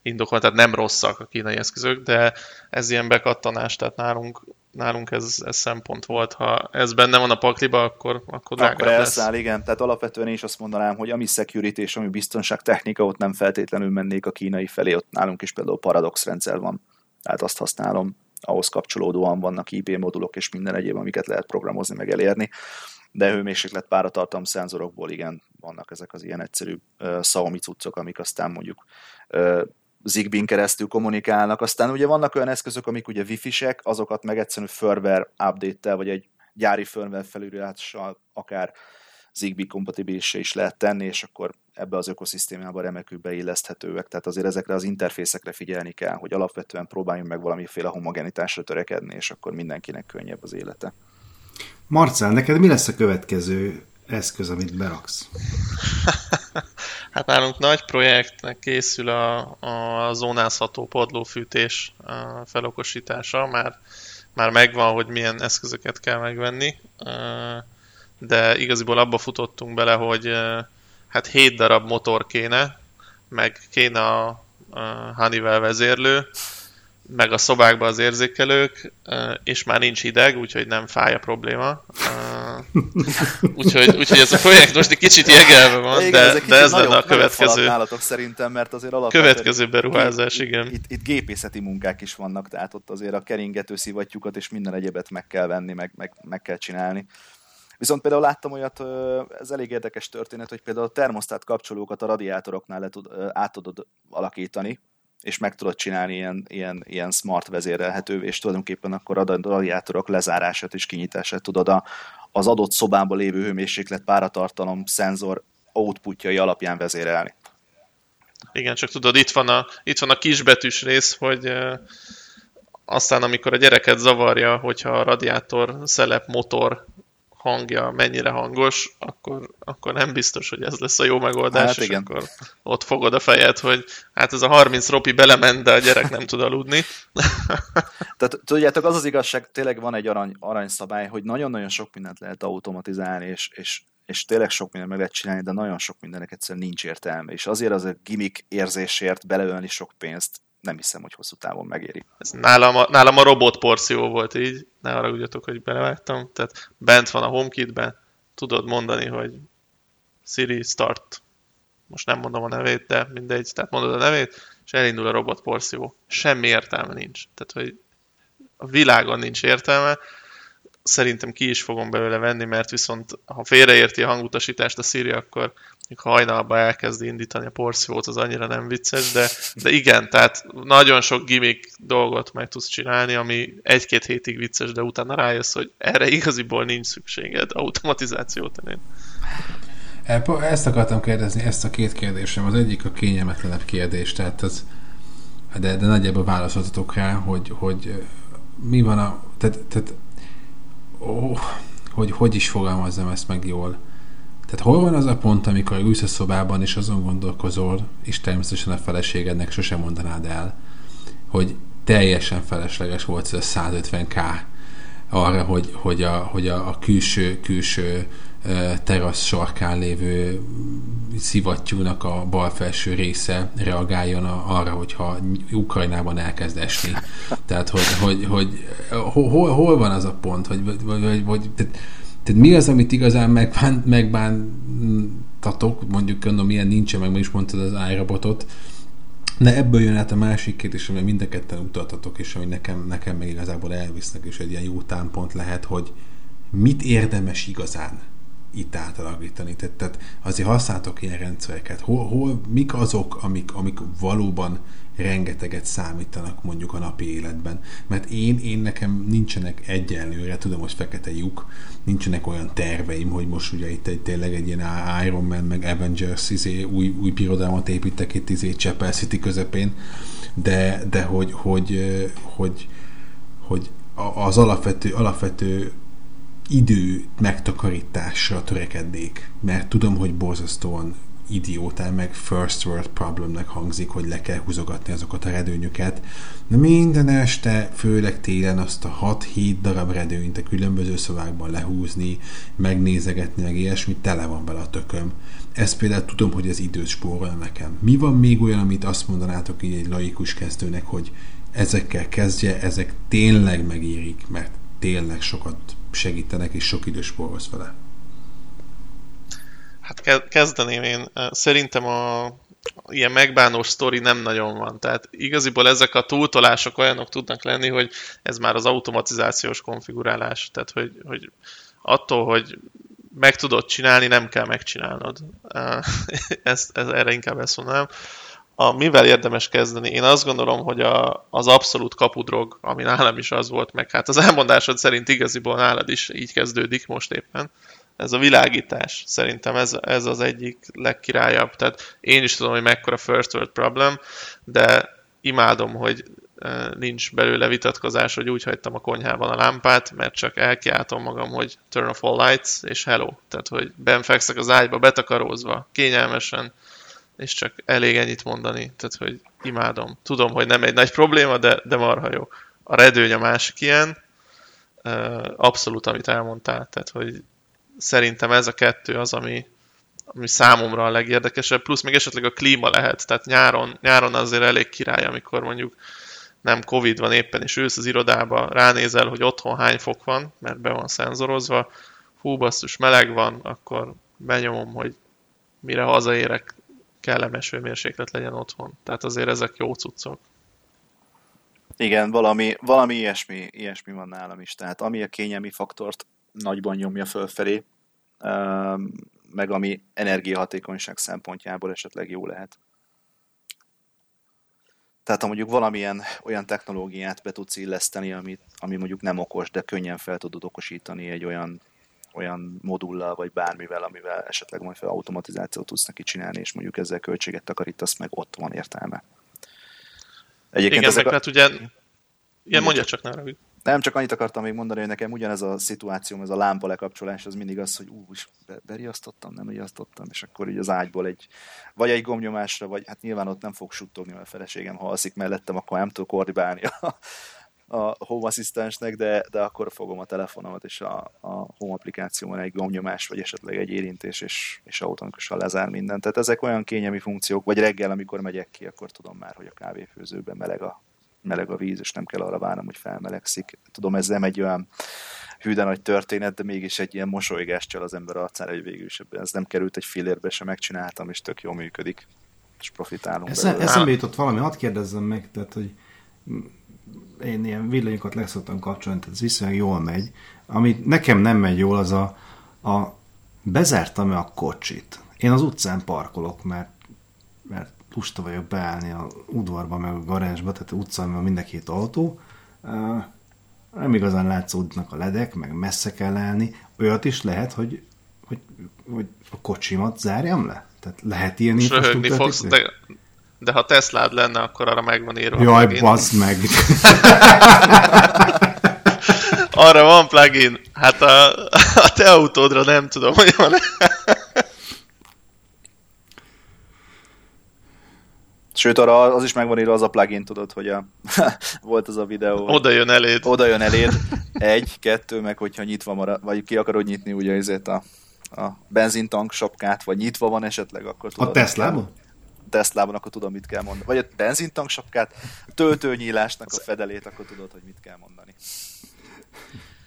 Speaker 6: indokol, tehát nem rosszak a kínai eszközök, de ez ilyen bekattanás, tehát nálunk, nálunk ez, ez szempont volt. Ha ez benne van a pakliba, akkor, akkor drágább
Speaker 5: Akkor
Speaker 6: lesz.
Speaker 5: elszáll, igen. Tehát alapvetően én is azt mondanám, hogy ami security és ami biztonságtechnika, ott nem feltétlenül mennék a kínai felé, ott nálunk is például paradox rendszer van. Tehát azt használom, ahhoz kapcsolódóan vannak IP modulok és minden egyéb, amiket lehet programozni, meg elérni. De hőmérséklet páratartalom szenzorokból igen, vannak ezek az ilyen egyszerű uh, Xiaomi cuccok, amik aztán mondjuk uh, Zigbee-n keresztül kommunikálnak. Aztán ugye vannak olyan eszközök, amik ugye wifi-sek, azokat meg egyszerűen firmware update-tel, vagy egy gyári firmware felülírással akár Zigbee kompatibilis is lehet tenni, és akkor ebbe az ökoszisztémába remekül beilleszthetőek. Tehát azért ezekre az interfészekre figyelni kell, hogy alapvetően próbáljunk meg valamiféle homogenitásra törekedni, és akkor mindenkinek könnyebb az élete.
Speaker 4: Marcel, neked mi lesz a következő eszköz, amit beraksz? <laughs>
Speaker 6: Hát nálunk nagy projektnek készül a, a zónázható padlófűtés felokosítása, már, már megvan, hogy milyen eszközöket kell megvenni, de igaziból abba futottunk bele, hogy hát 7 darab motor kéne, meg kéne a, Honeywell vezérlő, meg a szobákban az érzékelők, és már nincs hideg, úgyhogy nem fáj a probléma. <laughs> Úgyhogy, úgyhogy ez a projekt most egy kicsit jegelve van, igen, de, de ez lenne a következő.
Speaker 5: nálatok szerintem, mert azért alapvetően...
Speaker 6: Következő beruházás, igen.
Speaker 5: Itt, itt gépészeti munkák is vannak, tehát ott azért a keringető szivattyúkat és minden egyebet meg kell venni, meg, meg, meg kell csinálni. Viszont például láttam olyat, ez elég érdekes történet, hogy például a termosztát kapcsolókat a radiátoroknál le tud, át tudod alakítani, és meg tudod csinálni ilyen, ilyen, ilyen smart vezérelhető, és tulajdonképpen akkor a radiátorok lezárását és kinyitását tudod a, az adott szobában lévő hőmérséklet, páratartalom, szenzor outputjai alapján vezérelni.
Speaker 6: Igen, csak tudod, itt van a, itt van a kisbetűs rész, hogy aztán amikor a gyereket zavarja, hogyha a radiátor, szelep, motor hangja mennyire hangos, akkor, akkor nem biztos, hogy ez lesz a jó megoldás, hát, és igen. akkor ott fogod a fejed, hogy hát ez a 30 ropi belement, de a gyerek nem tud aludni. <laughs>
Speaker 5: Tehát tudjátok, az az igazság, tényleg van egy arany, aranyszabály, hogy nagyon-nagyon sok mindent lehet automatizálni, és, és, és tényleg sok mindent meg lehet csinálni, de nagyon sok mindennek egyszerűen nincs értelme, és azért az a gimmick érzésért beleölni sok pénzt, nem hiszem, hogy hosszú távon megéri.
Speaker 6: Ez nálam, a, nálam a robot porció volt így, ne arra ugyatok, hogy belevágtam. Tehát bent van a HomeKit-ben, tudod mondani, hogy Siri start, most nem mondom a nevét, de mindegy, tehát mondod a nevét, és elindul a robot porció. Semmi értelme nincs. Tehát, hogy a világon nincs értelme, szerintem ki is fogom belőle venni, mert viszont ha félreérti a hangutasítást a Siri, akkor ha hajnalba elkezdi indítani a porciót, az annyira nem vicces, de, de igen, tehát nagyon sok gimmick dolgot meg tudsz csinálni, ami egy-két hétig vicces, de utána rájössz, hogy erre igaziból nincs szükséged automatizációt tenni.
Speaker 3: Ezt akartam kérdezni, ezt a két kérdésem. Az egyik a kényelmetlenebb kérdés, tehát az, de, de nagyjából válaszoltatok rá, hogy, hogy mi van a, tehát, tehát ó, hogy hogy is fogalmazzam ezt meg jól. Tehát hol van az a pont, amikor ülsz a szobában, és azon gondolkozol, és természetesen a feleségednek sosem mondanád el, hogy teljesen felesleges volt ez a 150k arra, hogy, hogy, a, hogy a, a külső, külső terasz sarkán lévő szivattyúnak a bal felső része reagáljon a, arra, hogyha Ukrajnában elkezd esni. Tehát, hogy, hogy, hogy hol, hol van az a pont, hogy, vagy, vagy, vagy tehát, tehát mi az, amit igazán megbán, megbántatok, mondjuk gondolom, milyen nincsen, meg is mondtad az iRobotot, de ebből jön át a másik kérdés, amely mind a ketten utaltatok, és ami nekem, nekem meg igazából elvisznek, és egy ilyen jó támpont lehet, hogy mit érdemes igazán itt átalakítani. Tehát, tehát azért használtok ilyen rendszereket. Hol, hol, mik azok, amik, amik valóban rengeteget számítanak mondjuk a napi életben. Mert én, én nekem nincsenek egyenlőre, tudom, hogy fekete lyuk, nincsenek olyan terveim, hogy most ugye itt egy, tényleg egy ilyen Iron Man, meg Avengers izé, új, új pirodalmat építek itt izé Chapel City közepén, de, de hogy, hogy, hogy, hogy az alapvető, alapvető idő megtakarításra törekednék, mert tudom, hogy borzasztóan idiótán, meg first world problemnek hangzik, hogy le kell húzogatni azokat a redőnyöket. De minden este, főleg télen azt a 6-7 darab redőnyt a különböző szobákban lehúzni, megnézegetni, meg ilyesmi, tele van vele a tököm. Ezt például tudom, hogy ez időt spórol nekem. Mi van még olyan, amit azt mondanátok így egy laikus kezdőnek, hogy ezekkel kezdje, ezek tényleg megérik, mert tényleg sokat segítenek, és sok idős spórolsz vele.
Speaker 6: Hát kezdeném én. Szerintem a ilyen megbánós sztori nem nagyon van. Tehát igaziból ezek a túltolások olyanok tudnak lenni, hogy ez már az automatizációs konfigurálás. Tehát, hogy, hogy attól, hogy meg tudod csinálni, nem kell megcsinálnod. <laughs> ezt, ez, erre inkább ezt mondanám. A, mivel érdemes kezdeni? Én azt gondolom, hogy a, az abszolút kapudrog, ami nálam is az volt, meg hát az elmondásod szerint igaziból nálad is így kezdődik most éppen, ez a világítás. Szerintem ez, ez az egyik legkirályabb. Tehát én is tudom, hogy mekkora first world problem, de imádom, hogy e, nincs belőle vitatkozás, hogy úgy hagytam a konyhában a lámpát, mert csak elkiáltom magam, hogy turn off all lights, és hello. Tehát, hogy benfekszek az ágyba, betakarózva, kényelmesen, és csak elég ennyit mondani. Tehát, hogy imádom. Tudom, hogy nem egy nagy probléma, de, de marha jó. A redőny a másik ilyen, e, abszolút, amit elmondtál. Tehát, hogy szerintem ez a kettő az, ami, ami számomra a legérdekesebb, plusz még esetleg a klíma lehet, tehát nyáron, nyáron azért elég király, amikor mondjuk nem Covid van éppen, és ősz az irodába, ránézel, hogy otthon hány fok van, mert be van szenzorozva, hú, basszus, meleg van, akkor benyomom, hogy mire hazaérek, kellemes hőmérséklet legyen otthon. Tehát azért ezek jó cuccok.
Speaker 5: Igen, valami, valami ilyesmi, ilyesmi van nálam is. Tehát ami a kényelmi faktort nagyban nyomja fölfelé, meg ami energiahatékonyság szempontjából esetleg jó lehet. Tehát ha mondjuk valamilyen olyan technológiát be tudsz illeszteni, ami, ami mondjuk nem okos, de könnyen fel tudod okosítani egy olyan, olyan modullal, vagy bármivel, amivel esetleg majd fel automatizációt tudsz neki csinálni, és mondjuk ezzel költséget takarítasz, meg ott van értelme.
Speaker 6: Egyébként Igen, ezek a... hát ugye... Igen, mondja csak, ne
Speaker 5: nem, csak annyit akartam még mondani, hogy nekem ugyanez a szituáció, ez a lámpa lekapcsolás, az mindig az, hogy ú, is be, beriasztottam, nem riasztottam, és akkor így az ágyból egy, vagy egy gomnyomásra, vagy hát nyilván ott nem fog suttogni, mert a feleségem, ha alszik mellettem, akkor nem tudok koordinálni a, a Home Assistance-nek, de, de akkor fogom a telefonomat, és a, a Home applikációban egy gomnyomás, vagy esetleg egy érintés, és, és automatikusan lezár mindent. Tehát ezek olyan kényelmi funkciók, vagy reggel, amikor megyek ki, akkor tudom már, hogy a kávéfőzőben meleg a, meleg a víz, és nem kell arra várnom, hogy felmelegszik. Tudom, ez nem egy olyan hű de nagy történet, de mégis egy ilyen mosolygás csal az ember arcára, hogy végül is ez nem került egy filérbe, sem megcsináltam, és tök jól működik, és profitálunk
Speaker 4: Esze, Eszembe jutott valami, hadd kérdezzem meg, tehát, hogy én ilyen villanyokat leszoktam kapcsolni, tehát ez viszonylag jól megy. Ami nekem nem megy jól, az a, a bezártam-e a kocsit. Én az utcán parkolok, mert, mert lusta vagyok beállni a udvarba, meg a garázsba, tehát utcán van mind a két autó. Nem igazán látszódnak a ledek, meg messze kell állni. Olyat is lehet, hogy, hogy, hogy a kocsimat zárjam le? Tehát lehet ilyen
Speaker 6: Röhögni fogsz, de, de ha Teslád lenne, akkor arra megvan írva.
Speaker 4: Jaj, bazd meg! <laughs>
Speaker 6: arra van plugin. Hát a, a te autódra nem tudom, hogy van
Speaker 5: Sőt, arra az is megvan írva az a plugin, tudod, hogy a, <laughs> volt az a videó.
Speaker 6: Oda jön eléd.
Speaker 5: Oda jön eléd. Egy, kettő, meg hogyha nyitva marad, vagy ki akarod nyitni ugye ezért a, a benzintank sapkát, vagy nyitva van esetleg, akkor tudod.
Speaker 4: A Teslában?
Speaker 5: Teslában, akkor tudom, mit kell mondani. Vagy a benzintank sapkát, töltőnyílásnak a fedelét, akkor tudod, hogy mit kell mondani.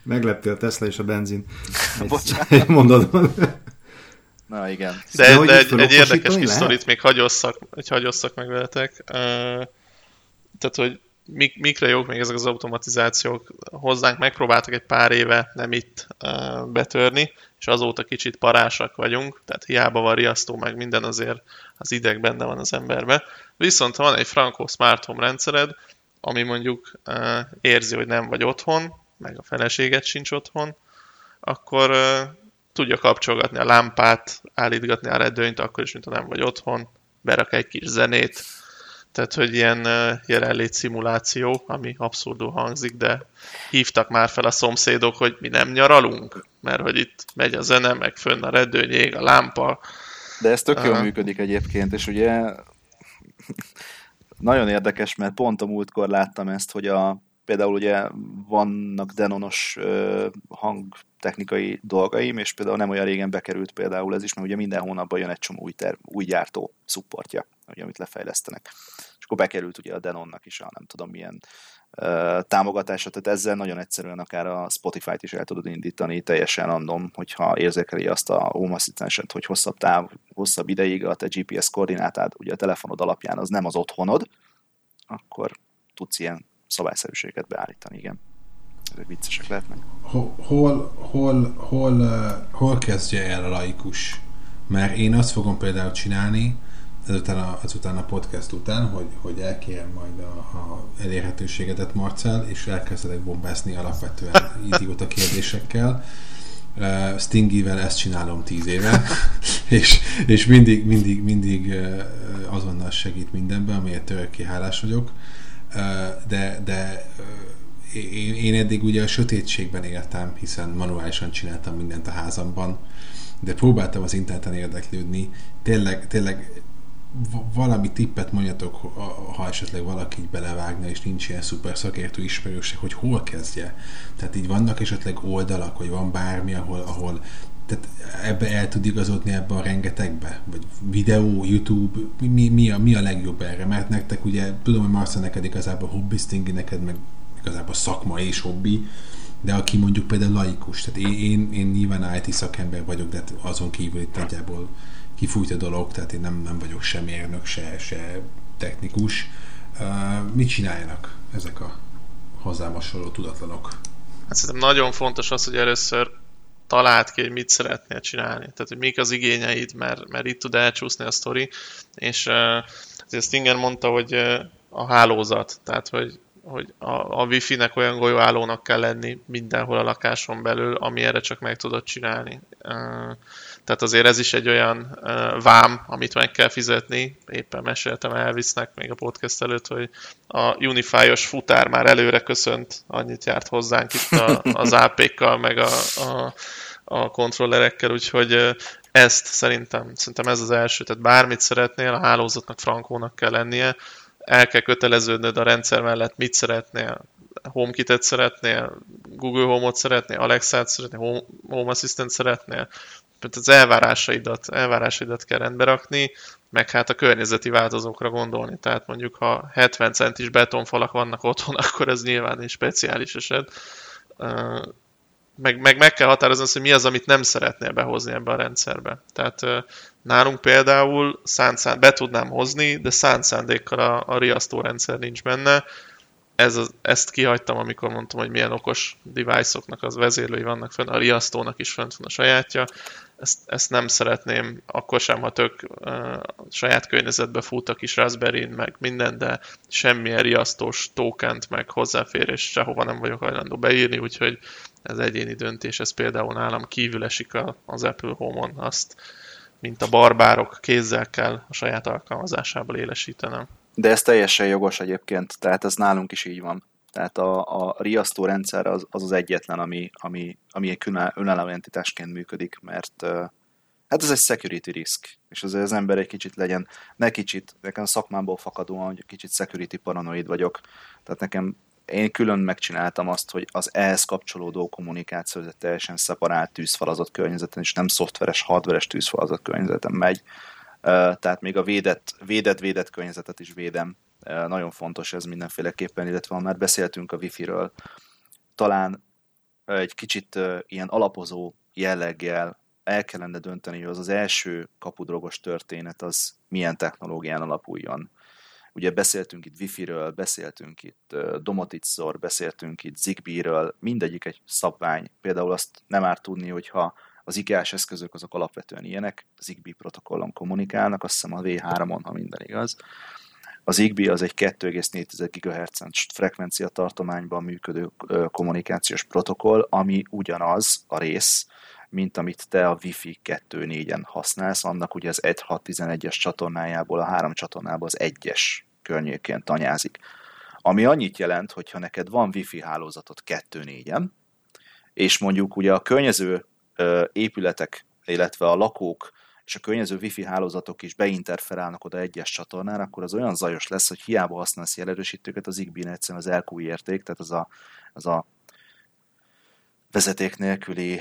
Speaker 4: Megleptél a Tesla és a benzin. <laughs> Bocsánat. Mondatban.
Speaker 5: Na igen.
Speaker 6: De, de, de egy, egy érdekes kis sztorit még hagyosszak, hogy hagyosszak meg veletek. Uh, tehát, hogy mik, mikre jók még ezek az automatizációk. Hozzánk megpróbáltak egy pár éve nem itt uh, betörni, és azóta kicsit parásak vagyunk, tehát hiába van riasztó, meg minden azért az ideg benne van az emberbe. Viszont ha van egy Franco Smart Home rendszered, ami mondjuk uh, érzi, hogy nem vagy otthon, meg a feleséget sincs otthon, akkor uh, tudja kapcsolgatni a lámpát, állítgatni a redőnyt, akkor is, mint nem vagy otthon, berak egy kis zenét, tehát, hogy ilyen jelenlét szimuláció, ami abszurdul hangzik, de hívtak már fel a szomszédok, hogy mi nem nyaralunk, mert hogy itt megy a zene, meg fönn a redőny, ég, a lámpa,
Speaker 5: De ez tök jól működik egyébként, és ugye <laughs> nagyon érdekes, mert pont a múltkor láttam ezt, hogy a, például ugye vannak Denonos uh, hangtechnikai dolgaim, és például nem olyan régen bekerült például ez is, mert ugye minden hónapban jön egy csomó új, terv, új gyártó szupportja, ugye, amit lefejlesztenek. És akkor bekerült ugye a Denonnak is a nem tudom milyen támogatása, tehát ezzel nagyon egyszerűen akár a Spotify-t is el tudod indítani teljesen random, hogyha érzékeli azt a Home assistant hogy hosszabb táv, hosszabb ideig a te GPS koordinátád, ugye a telefonod alapján az nem az otthonod, akkor tudsz ilyen szabályszerűséget beállítani, igen. Ezek viccesek lehetnek.
Speaker 3: Hol, hol, hol, hol, hol kezdje el a laikus? Mert én azt fogom például csinálni, ezután a, azután a podcast után, hogy, hogy elkérem majd a, a elérhetőségedet, Marcel, és elkezdek bombászni alapvetően <laughs> idióta kérdésekkel. Uh, Stingivel ezt csinálom tíz éve, <laughs> és, és mindig, mindig, mindig uh, azonnal segít mindenben, amiért örökké hálás vagyok. De, de én, én eddig ugye a sötétségben éltem, hiszen manuálisan csináltam mindent a házamban, de próbáltam az interneten érdeklődni. Tényleg, tényleg valami tippet mondjatok, ha esetleg valaki így belevágna, és nincs ilyen szuper szakértő ismerőség, hogy hol kezdje. Tehát így vannak esetleg oldalak, vagy van bármi, ahol, ahol tehát ebbe el tud igazodni ebbe a rengetegbe? Vagy videó, YouTube, mi, mi, a, mi a legjobb erre? Mert nektek ugye, tudom, hogy Marcia neked igazából hobbistingi, neked meg igazából szakma és hobbi, de aki mondjuk például laikus, tehát én, én, én nyilván IT szakember vagyok, de azon kívül itt nagyjából kifújt a dolog, tehát én nem, nem vagyok sem mérnök, se, se technikus. Uh, mit csináljanak ezek a hozzám hasonló tudatlanok?
Speaker 6: Hát szerintem nagyon fontos az, hogy először talált ki, hogy mit szeretnél csinálni. Tehát, hogy mik az igényeid, mert, mert itt tud elcsúszni a sztori. És azért Stinger mondta, hogy a hálózat, tehát, hogy hogy a, a wifi-nek olyan golyóállónak kell lenni mindenhol a lakáson belül, ami erre csak meg tudod csinálni. Tehát azért ez is egy olyan vám, amit meg kell fizetni. Éppen meséltem Elvisnek még a podcast előtt, hogy a Unify-os futár már előre köszönt, annyit járt hozzánk itt a, az AP-kkal, meg a, a, a kontrollerekkel, úgyhogy ezt szerintem, szerintem ez az első, tehát bármit szeretnél, a hálózatnak frankónak kell lennie, el kell köteleződnöd a rendszer mellett, mit szeretnél, HomeKit-et szeretnél, Google Home-ot szeretnél, Alexa-t szeretnél, Home, Home Assistant szeretnél, tehát az elvárásaidat, elvárásaidat kell rendbe rakni, meg hát a környezeti változókra gondolni. Tehát mondjuk, ha 70 centis betonfalak vannak otthon, <laughs> akkor ez nyilván egy speciális eset. Meg, meg, meg kell határozni hogy mi az, amit nem szeretnél behozni ebbe a rendszerbe. Tehát nálunk például szánt, be tudnám hozni, de szánt szándékkal a, a riasztórendszer nincs benne, ez ezt kihagytam, amikor mondtam, hogy milyen okos device-oknak az vezérlői vannak fenn, a riasztónak is fent van a sajátja. Ezt, ezt nem szeretném, akkor sem, ha tök uh, saját környezetbe fut a kis raspberry meg minden, de semmilyen riasztós tókent, meg hozzáférés sehova nem vagyok hajlandó beírni, úgyhogy ez egyéni döntés, ez például nálam kívül esik a, az Apple Home-on, azt mint a barbárok kézzel kell a saját alkalmazásából élesítenem.
Speaker 5: De ez teljesen jogos egyébként, tehát ez nálunk is így van. Tehát a, a riasztó rendszer az, az az egyetlen, ami, ami, ami egy önálló entitásként működik, mert hát ez egy security risk, és azért az ember egy kicsit legyen, ne kicsit, nekem szakmámból fakadóan, hogy kicsit security paranoid vagyok, tehát nekem én külön megcsináltam azt, hogy az ehhez kapcsolódó kommunikáció ez teljesen szeparált tűzfalazott környezeten, és nem szoftveres, hardveres tűzfalazott környezeten megy, tehát még a védett, védett, védett környezetet is védem. Nagyon fontos ez mindenféleképpen, illetve ha már beszéltünk a Wi-Fi-ről, talán egy kicsit ilyen alapozó jelleggel el kellene dönteni, hogy az az első kapudrogos történet az milyen technológián alapuljon. Ugye beszéltünk itt Wi-Fi-ről, beszéltünk itt Domoticról, beszéltünk itt Zigbee-ről, mindegyik egy szabvány. Például azt nem árt tudni, hogyha az IKEA-s eszközök azok alapvetően ilyenek, Zigbee protokollon kommunikálnak, azt hiszem a V3-on, ha minden igaz. Az Zigbee az egy 2,4 GHz frekvencia tartományban működő kommunikációs protokoll, ami ugyanaz a rész, mint amit te a Wi-Fi 2.4-en használsz, annak ugye az 1.6.11-es csatornájából a három csatornából az egyes környékén tanyázik. Ami annyit jelent, hogy ha neked van Wi-Fi hálózatot 2.4-en, és mondjuk ugye a környező épületek, illetve a lakók és a környező wifi hálózatok is beinterferálnak oda egyes csatornára, akkor az olyan zajos lesz, hogy hiába használsz jelerősítőket, az Zigbee egyszerűen az LQ érték, tehát az a, az a vezeték nélküli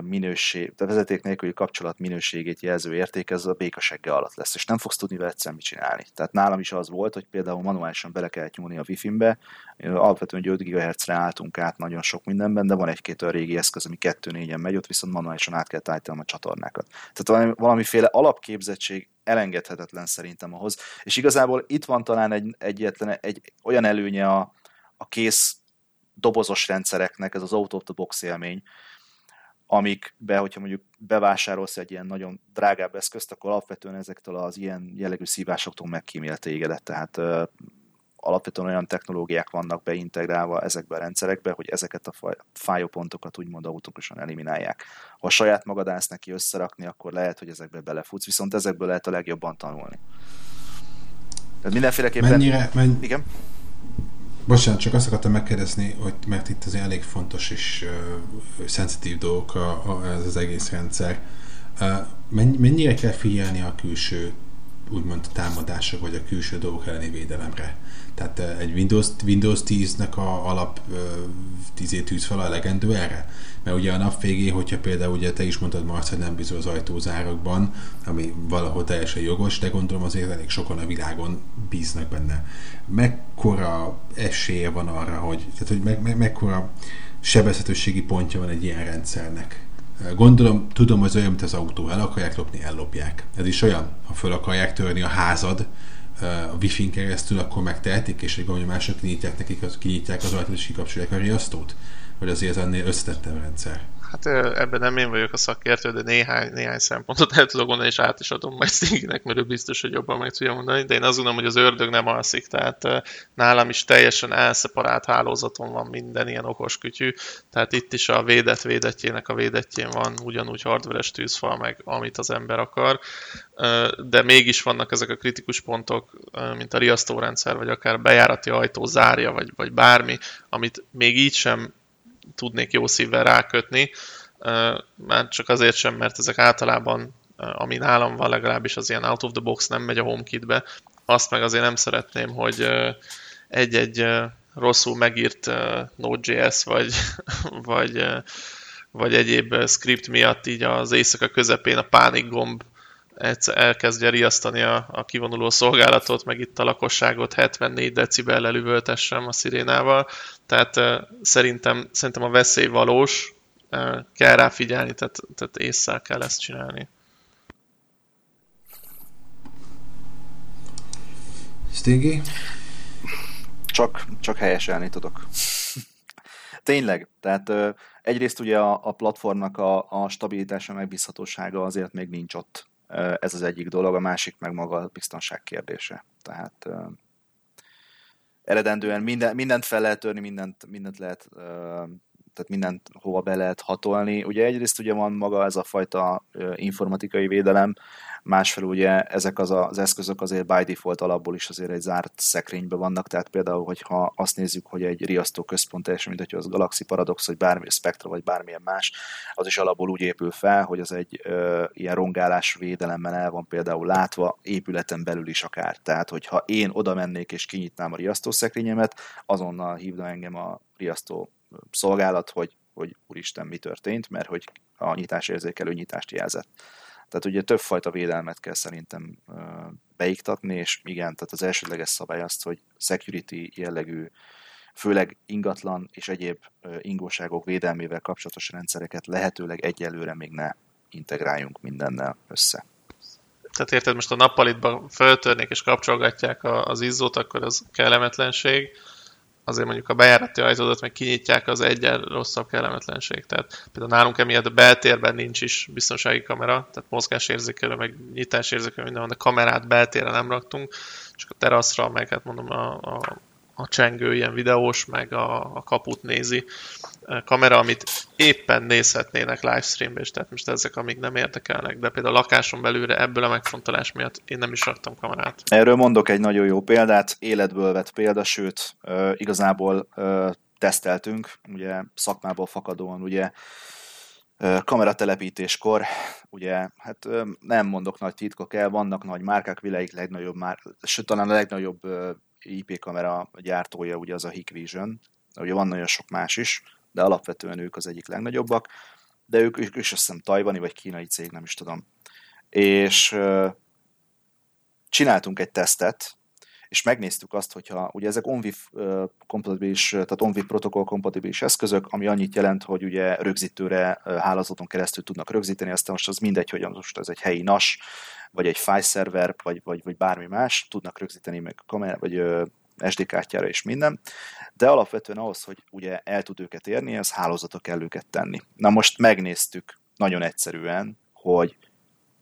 Speaker 5: minőség, de vezeték nélküli kapcsolat minőségét jelző érték, ez a békasegge alatt lesz, és nem fogsz tudni vele egyszerűen mit csinálni. Tehát nálam is az volt, hogy például manuálisan bele kellett nyúlni a Wi-Fi-be, alapvetően 5 GHz-re álltunk át nagyon sok mindenben, de van egy-két olyan régi eszköz, ami 2-4-en megy, ott viszont manuálisan át kell állítanom a csatornákat. Tehát valami, valamiféle alapképzettség elengedhetetlen szerintem ahhoz, és igazából itt van talán egy, egyetlen egy olyan előnye a, a kész dobozos rendszereknek, ez az out of the box élmény, amikbe, hogyha mondjuk bevásárolsz egy ilyen nagyon drágább eszközt, akkor alapvetően ezektől az ilyen jellegű szívásoktól megkímél tégedet, tehát uh, alapvetően olyan technológiák vannak beintegrálva ezekbe a rendszerekbe, hogy ezeket a fájópontokat úgymond automatikusan eliminálják. Ha a saját magad állsz neki összerakni, akkor lehet, hogy ezekbe belefutsz, viszont ezekből lehet a legjobban tanulni. Tehát mindenféleképpen...
Speaker 3: Mennyire, menny...
Speaker 5: Igen?
Speaker 3: Bocsánat, csak azt akartam megkérdezni, hogy mert itt azért elég fontos és uh, szenzitív dolgok a, a, ez az egész rendszer. Uh, mennyire kell figyelni a külső úgymond támadások, vagy a külső dolgok elleni védelemre? Tehát egy Windows, Windows 10-nek a alap uh, 10 tűzfala elegendő erre? Mert ugye a nap végén, hogyha például ugye te is mondtad, Marc, hogy nem bizony az ajtózárakban, ami valahol teljesen jogos, de gondolom azért elég sokan a világon bíznak benne. Mekkora esélye van arra, hogy, tehát, hogy me, me, mekkora sebezhetőségi pontja van egy ilyen rendszernek? Gondolom, tudom, hogy olyan, mint az autó, el akarják lopni, ellopják. Ez is olyan, ha föl akarják törni a házad, a wifi-n keresztül, akkor megtehetik, és egy mások kinyitják nekik, az, kinyitják az ajtót és kikapcsolják a riasztót? Vagy azért ennél összetettebb rendszer?
Speaker 6: Hát ebben nem én vagyok a szakértő, de néhány, néhány szempontot el tudok mondani, és át is adom majd Stingynek, mert ő biztos, hogy jobban meg tudja mondani, de én azt gondolom, hogy az ördög nem alszik, tehát nálam is teljesen elszeparált hálózaton van minden ilyen okos kütyű, tehát itt is a védett védetjének a védetjén van ugyanúgy hardveres tűzfal, meg amit az ember akar, de mégis vannak ezek a kritikus pontok, mint a riasztórendszer, vagy akár bejárati ajtó zárja, vagy, vagy bármi, amit még így sem tudnék jó szívvel rákötni, már csak azért sem, mert ezek általában, ami nálam van legalábbis az ilyen out of the box nem megy a HomeKit-be, azt meg azért nem szeretném, hogy egy-egy rosszul megírt Node.js vagy, <laughs> vagy, vagy egyéb script miatt így az éjszaka közepén a pánik gomb elkezdje riasztani a, a kivonuló szolgálatot, meg itt a lakosságot 74 decibellel üvöltessem a szirénával. Tehát szerintem, szerintem a veszély valós, kell rá figyelni, tehát, tehát észre kell ezt csinálni.
Speaker 3: Stingy?
Speaker 5: Csak, csak helyeselni tudok. Tényleg, tehát egyrészt ugye a, a platformnak a, a stabilitása, megbízhatósága azért még nincs ott ez az egyik dolog, a másik meg maga a biztonság kérdése. Tehát eredendően minden, mindent fel lehet törni, mindent, mindent lehet, tehát mindent hova be lehet hatolni. Ugye egyrészt ugye van maga ez a fajta informatikai védelem, másfelől ugye ezek az, az eszközök azért by default alapból is azért egy zárt szekrényben vannak, tehát például, hogyha azt nézzük, hogy egy riasztó központ teljesen, mint hogy az Galaxy Paradox, vagy bármi Spectra, vagy bármilyen más, az is alapból úgy épül fel, hogy az egy ö, ilyen rongálás védelemmel el van például látva, épületen belül is akár. Tehát, hogyha én oda mennék és kinyitnám a riasztószekrényemet, azonnal hívna engem a riasztó szolgálat, hogy, hogy úristen, mi történt, mert hogy a nyitásérzékelő nyitást jelzett. Tehát ugye többfajta védelmet kell szerintem beiktatni, és igen, tehát az elsődleges szabály azt, hogy security jellegű, főleg ingatlan és egyéb ingóságok védelmével kapcsolatos rendszereket lehetőleg egyelőre még ne integráljunk mindennel össze.
Speaker 6: Tehát érted, most a nappalitba föltörnék és kapcsolgatják az izzót, akkor az kellemetlenség, azért mondjuk a bejárati ajtódat meg kinyitják, az egyen rosszabb kellemetlenség. Tehát például nálunk emiatt a beltérben nincs is biztonsági kamera, tehát mozgásérzékelő, meg nyitásérzékelő, minden van, de kamerát beltérre nem raktunk, csak a teraszra, meg hát mondom a, a a csengő ilyen videós, meg a, a kaput nézi kamera, amit éppen nézhetnének livestreambe is, tehát most ezek, amik nem érdekelnek, de például a lakáson belülre ebből a megfontolás miatt én nem is raktam kamerát.
Speaker 5: Erről mondok egy nagyon jó példát, életből vett példa, sőt, igazából teszteltünk, ugye szakmából fakadóan, ugye kameratelepítéskor, ugye, hát nem mondok nagy titkok el, vannak nagy márkák, világig legnagyobb már, sőt talán a legnagyobb IP kamera gyártója ugye az a Hikvision, ugye van nagyon sok más is, de alapvetően ők az egyik legnagyobbak, de ők, ők is azt hiszem tajvani vagy kínai cég, nem is tudom. És csináltunk egy tesztet, és megnéztük azt, hogyha ugye ezek ONVIF kompatibilis, tehát ONVIF protokoll kompatibilis eszközök, ami annyit jelent, hogy ugye rögzítőre hálózaton keresztül tudnak rögzíteni, aztán most az mindegy, hogy most ez egy helyi NAS, vagy egy file server, vagy, vagy, vagy bármi más, tudnak rögzíteni meg kamera, vagy SD kártyára és minden, de alapvetően ahhoz, hogy ugye el tud őket érni, az hálózatok kell őket tenni. Na most megnéztük nagyon egyszerűen, hogy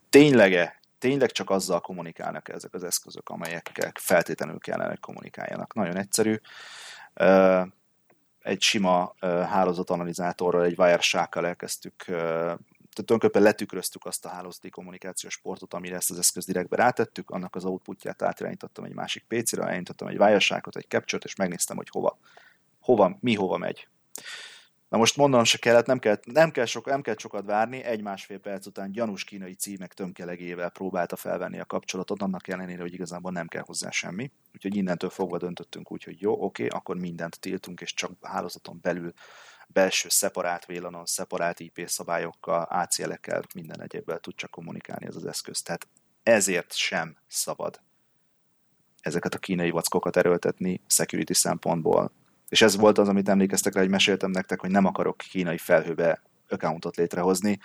Speaker 5: tényleg tényleg csak azzal kommunikálnak ezek az eszközök, amelyekkel feltétlenül kellene, kommunikáljanak. Nagyon egyszerű. Egy sima hálózatanalizátorral, egy Wireshark-kal elkezdtük tulajdonképpen letükröztük azt a hálózati kommunikációs portot, amire ezt az eszköz direktbe rátettük, annak az outputját átirányítottam egy másik PC-re, elindítottam egy Wiresharkot, egy capture és megnéztem, hogy hova, hova, mi hova megy. Na most mondanom se kellett, nem kell, nem kell, sok, nem kell sokat várni, egy-másfél perc után gyanús kínai címek tömkelegével próbálta felvenni a kapcsolatot, annak ellenére, hogy igazából nem kell hozzá semmi. Úgyhogy innentől fogva döntöttünk úgy, hogy jó, oké, akkor mindent tiltunk, és csak hálózaton belül belső szeparált vélanon, szeparált IP szabályokkal, ACL-ekkel, minden egyébben tud csak kommunikálni ez az eszköz. Tehát ezért sem szabad ezeket a kínai vackokat erőltetni security szempontból. És ez volt az, amit emlékeztek rá, hogy meséltem nektek, hogy nem akarok kínai felhőbe accountot létrehozni,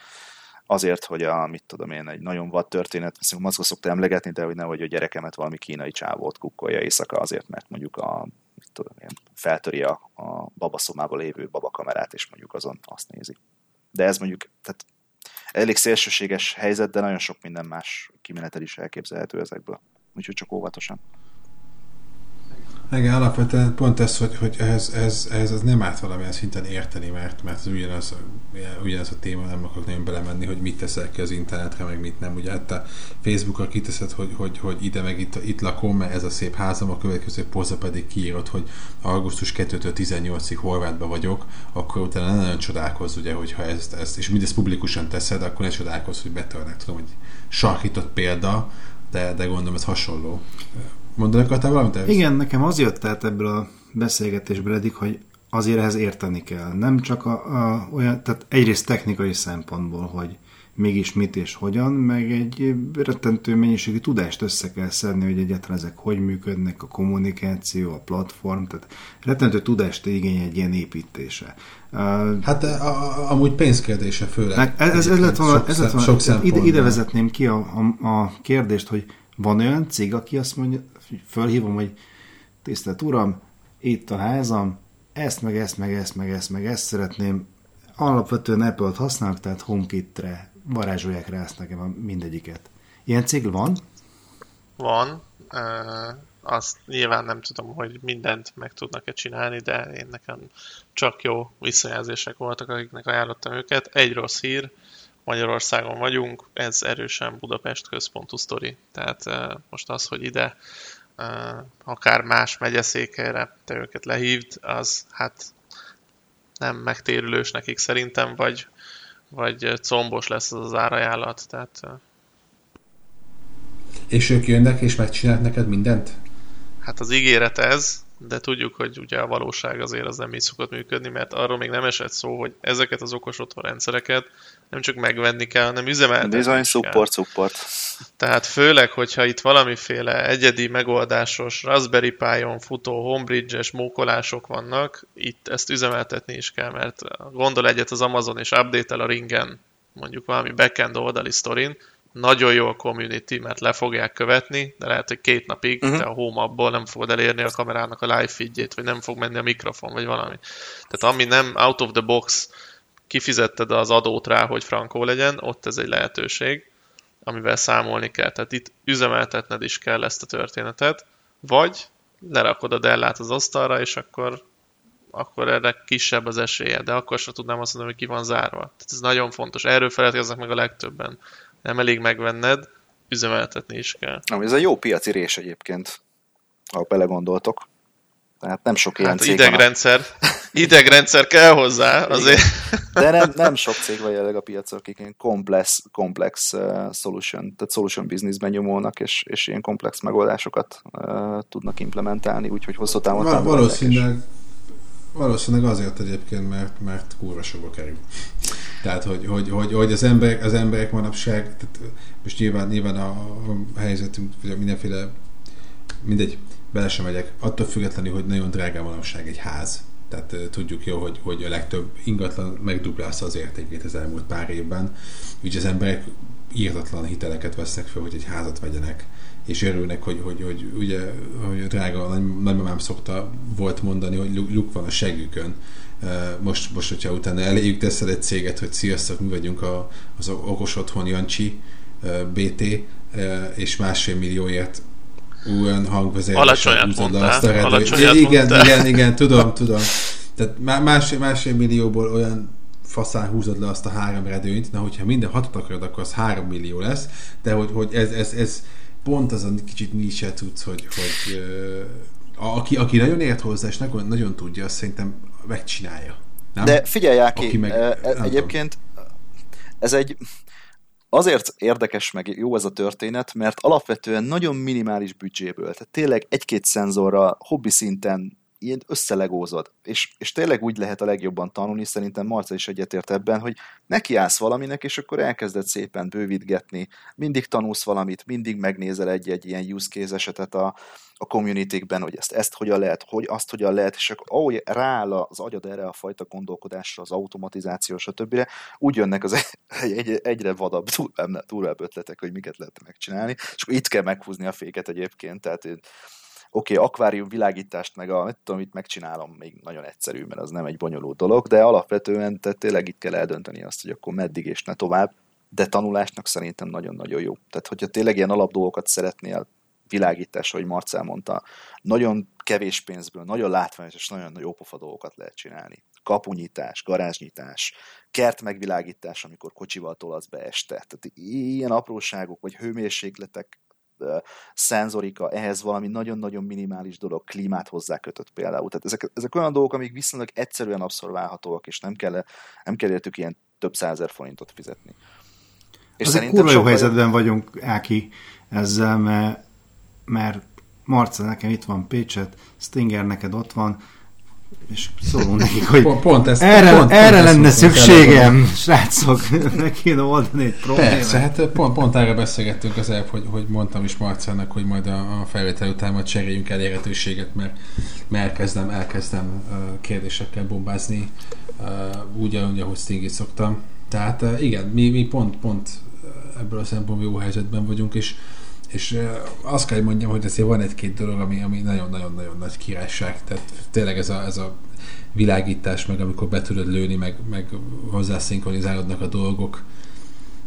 Speaker 5: azért, hogy a, mit tudom én, egy nagyon vad történet, ezt mozgó szokta emlegetni, de hogy nehogy a gyerekemet valami kínai csávót kukkolja éjszaka azért, mert mondjuk a, mit tudom én, feltöri a, a babaszomában lévő babakamerát, és mondjuk azon azt nézi. De ez mondjuk, tehát elég szélsőséges helyzet, de nagyon sok minden más kimenetel is elképzelhető ezekből. Úgyhogy csak óvatosan.
Speaker 3: Igen, alapvetően pont ez, hogy, hogy ez, ez, ez, ez nem árt valamilyen szinten érteni, mert, mert ugyanaz, ugyanaz a téma, nem akarok nagyon belemenni, hogy mit teszel ki az internetre, meg mit nem. Ugye hát a Facebookra kiteszed, hogy, hogy, hogy ide meg itt, itt lakom, mert ez a szép házam, a következő poza pedig kiírod, hogy augusztus 2-től 18-ig Horvátban vagyok, akkor utána nem nagyon csodálkozz, ugye, hogyha ezt, ezt és mindezt publikusan teszed, akkor ne csodálkozz, hogy betörnek. Tudom, hogy sarkított példa, de, de gondolom ez hasonló Mondani akartál valamit?
Speaker 4: Elvisz? Igen, nekem az jött át ebből a beszélgetésből eddig, hogy azért ehhez érteni kell. Nem csak a, a, olyan, tehát egyrészt technikai szempontból, hogy mégis mit és hogyan, meg egy rettentő mennyiségű tudást össze kell szedni, hogy egyáltalán ezek hogy működnek, a kommunikáció, a platform, tehát rettentő tudást igény egy ilyen építése.
Speaker 3: Hát a, a, amúgy pénzkérdése főleg.
Speaker 4: Ez, ez, ez lett volna, ez lett volna sok ide, ide vezetném ki a, a, a kérdést, hogy van olyan cég, aki azt mondja, fölhívom, hogy tisztelt uram, itt a házam, ezt, meg ezt, meg ezt, meg ezt, meg ezt szeretném. Alapvetően Apple-t használok, tehát HomeKit-re varázsolják rá ezt nekem mindegyiket. Ilyen cég van?
Speaker 6: Van. Uh, azt nyilván nem tudom, hogy mindent meg tudnak-e csinálni, de én nekem csak jó visszajelzések voltak, akiknek ajánlottam őket. Egy rossz hír, Magyarországon vagyunk, ez erősen Budapest központú sztori. Tehát uh, most az, hogy ide uh, akár más megyeszékelyre te őket lehívd, az hát nem megtérülős nekik szerintem, vagy, vagy combos lesz az az árajánlat. Tehát, uh,
Speaker 3: és ők jönnek és megcsinálnak neked mindent?
Speaker 6: Hát az ígéret ez, de tudjuk, hogy ugye a valóság azért az nem így szokott működni, mert arról még nem esett szó, hogy ezeket az okos rendszereket nem csak megvenni kell, hanem üzemeltetni
Speaker 5: Bizony, support, support.
Speaker 6: Tehát főleg, hogyha itt valamiféle egyedi megoldásos Raspberry Pi-on futó homebridge-es mókolások vannak, itt ezt üzemeltetni is kell, mert gondol egyet az Amazon és update-el a ringen mondjuk valami backend oldali sztorin, nagyon jó a community, mert le fogják követni, de lehet, hogy két napig uh-huh. te a home abból nem fogod elérni a kamerának a live feedjét, vagy nem fog menni a mikrofon, vagy valami. Tehát ami nem out of the box kifizetted az adót rá, hogy frankó legyen, ott ez egy lehetőség, amivel számolni kell. Tehát itt üzemeltetned is kell ezt a történetet, vagy lerakod a Dellát az asztalra, és akkor, akkor erre kisebb az esélye, de akkor sem tudnám azt mondani, hogy ki van zárva. Tehát ez nagyon fontos. Erről feledkeznek meg a legtöbben nem elég megvenned, üzemeltetni is kell.
Speaker 5: Ami ez a jó piaci rés egyébként, ha belegondoltok. Tehát nem sok ilyen
Speaker 6: Hát
Speaker 5: cég van.
Speaker 6: idegrendszer, idegrendszer kell hozzá, azért.
Speaker 5: De nem, nem sok cég van jelenleg a piacon, akik ilyen komplex, komplex uh, solution, tehát solution businessben nyomulnak, és, és ilyen komplex megoldásokat uh, tudnak implementálni, úgyhogy hosszú távon
Speaker 3: Val- valószínűleg, valószínűleg azért egyébként, mert, mert kurva sokba kerül. Tehát, hogy, hogy, hogy, hogy az, emberek, az emberek manapság, tehát most nyilván, nyilván a, a helyzetünk, vagy a mindenféle, mindegy, bele sem megyek, attól függetlenül, hogy nagyon drága manapság egy ház. Tehát tudjuk jó, hogy, hogy a legtöbb ingatlan megduplázta az értékét az elmúlt pár évben. Úgyhogy az emberek írtatlan hiteleket vesznek fel, hogy egy házat vegyenek és örülnek, hogy, hogy, hogy ugye, hogy drága nagy, nagymamám szokta volt mondani, hogy luk- van a segükön. Most, most hogyha utána eléjük teszel egy céget, hogy sziasztok, mi vagyunk a, az okos otthon Jancsi BT, és másfél millióért olyan hangvezérléssel
Speaker 6: Alacsonyat
Speaker 3: húzod le
Speaker 6: mondtál,
Speaker 3: azt a
Speaker 6: alacsonyat
Speaker 3: Igen,
Speaker 6: mondtál.
Speaker 3: igen, igen, tudom, tudom. Tehát má- másfél, másfél millióból olyan faszán húzod le azt a három redőnyt, na hogyha minden hatot akarod, akkor az három millió lesz, de hogy, hogy ez, ez, ez pont az a kicsit niche tudsz, hogy, hogy a- aki, aki nagyon ért hozzá, és nagyon, nagyon tudja, azt szerintem megcsinálja. Nem?
Speaker 5: De figyelj, Áki,
Speaker 3: meg-
Speaker 5: e- egyébként ez egy azért érdekes meg jó ez a történet, mert alapvetően nagyon minimális büdzséből, tehát tényleg egy-két szenzorra hobbi szinten ilyen összelegózod, és, és tényleg úgy lehet a legjobban tanulni, szerintem Marca is egyetért ebben, hogy nekiállsz valaminek, és akkor elkezded szépen bővítgetni, mindig tanulsz valamit, mindig megnézel egy-egy ilyen use case esetet a, a community-kben, hogy ezt, ezt hogyan lehet, hogy azt hogyan lehet, és akkor ahogy rááll az agyad erre a fajta gondolkodásra, az automatizáció, stb. úgy jönnek az <laughs> egy, egy, egyre vadabb, durvább, durvább ötletek, hogy miket lehet megcsinálni, és akkor itt kell meghúzni a féket egyébként, tehát én- oké, okay, akvárium világítást meg a, mit tudom, itt megcsinálom, még nagyon egyszerű, mert az nem egy bonyolult dolog, de alapvetően tehát tényleg itt kell eldönteni azt, hogy akkor meddig és ne tovább, de tanulásnak szerintem nagyon-nagyon jó. Tehát, hogyha tényleg ilyen alapdolgokat szeretnél világítás, ahogy Marcel mondta, nagyon kevés pénzből, nagyon látványos és nagyon jó pofa dolgokat lehet csinálni. Kapunyítás, garázsnyitás, kert megvilágítás, amikor kocsival tolasz be este. Tehát ilyen apróságok, vagy hőmérsékletek, szenzorika, ehhez valami nagyon-nagyon minimális dolog, klímát hozzákötött például. Tehát ezek, ezek olyan dolgok, amik viszonylag egyszerűen abszorválhatóak, és nem kell, nem kell értük ilyen több százer forintot fizetni.
Speaker 4: És Azért kurva jó helyzetben vagyunk, Áki, ezzel, mert, mert Marca, nekem itt van Pécset, Stinger neked ott van, és szólunk nekik, hogy
Speaker 3: Pont, pont ezt,
Speaker 4: erre,
Speaker 3: pont, pont
Speaker 4: erre
Speaker 3: ezt
Speaker 4: lenne szükségem, srácok, <laughs> meg kéne oldani egy problémát.
Speaker 3: Persze, hát pont, pont erre beszélgettünk az előbb, hogy, hogy mondtam is Marcának, hogy majd a, a felvétel után majd cseréljünk elérhetőséget, mert, mert elkezdem, elkezdem uh, kérdésekkel bombázni, uh, úgy, ahogy, ahogy Stingit szoktam. Tehát uh, igen, mi, mi pont, pont uh, ebből a szempontból jó helyzetben vagyunk, és és azt kell, hogy mondjam, hogy azért van egy-két dolog, ami, ami nagyon-nagyon-nagyon nagy királyság. Tehát tényleg ez a, ez a világítás, meg amikor be tudod lőni, meg, meg hozzászinkronizálódnak a dolgok.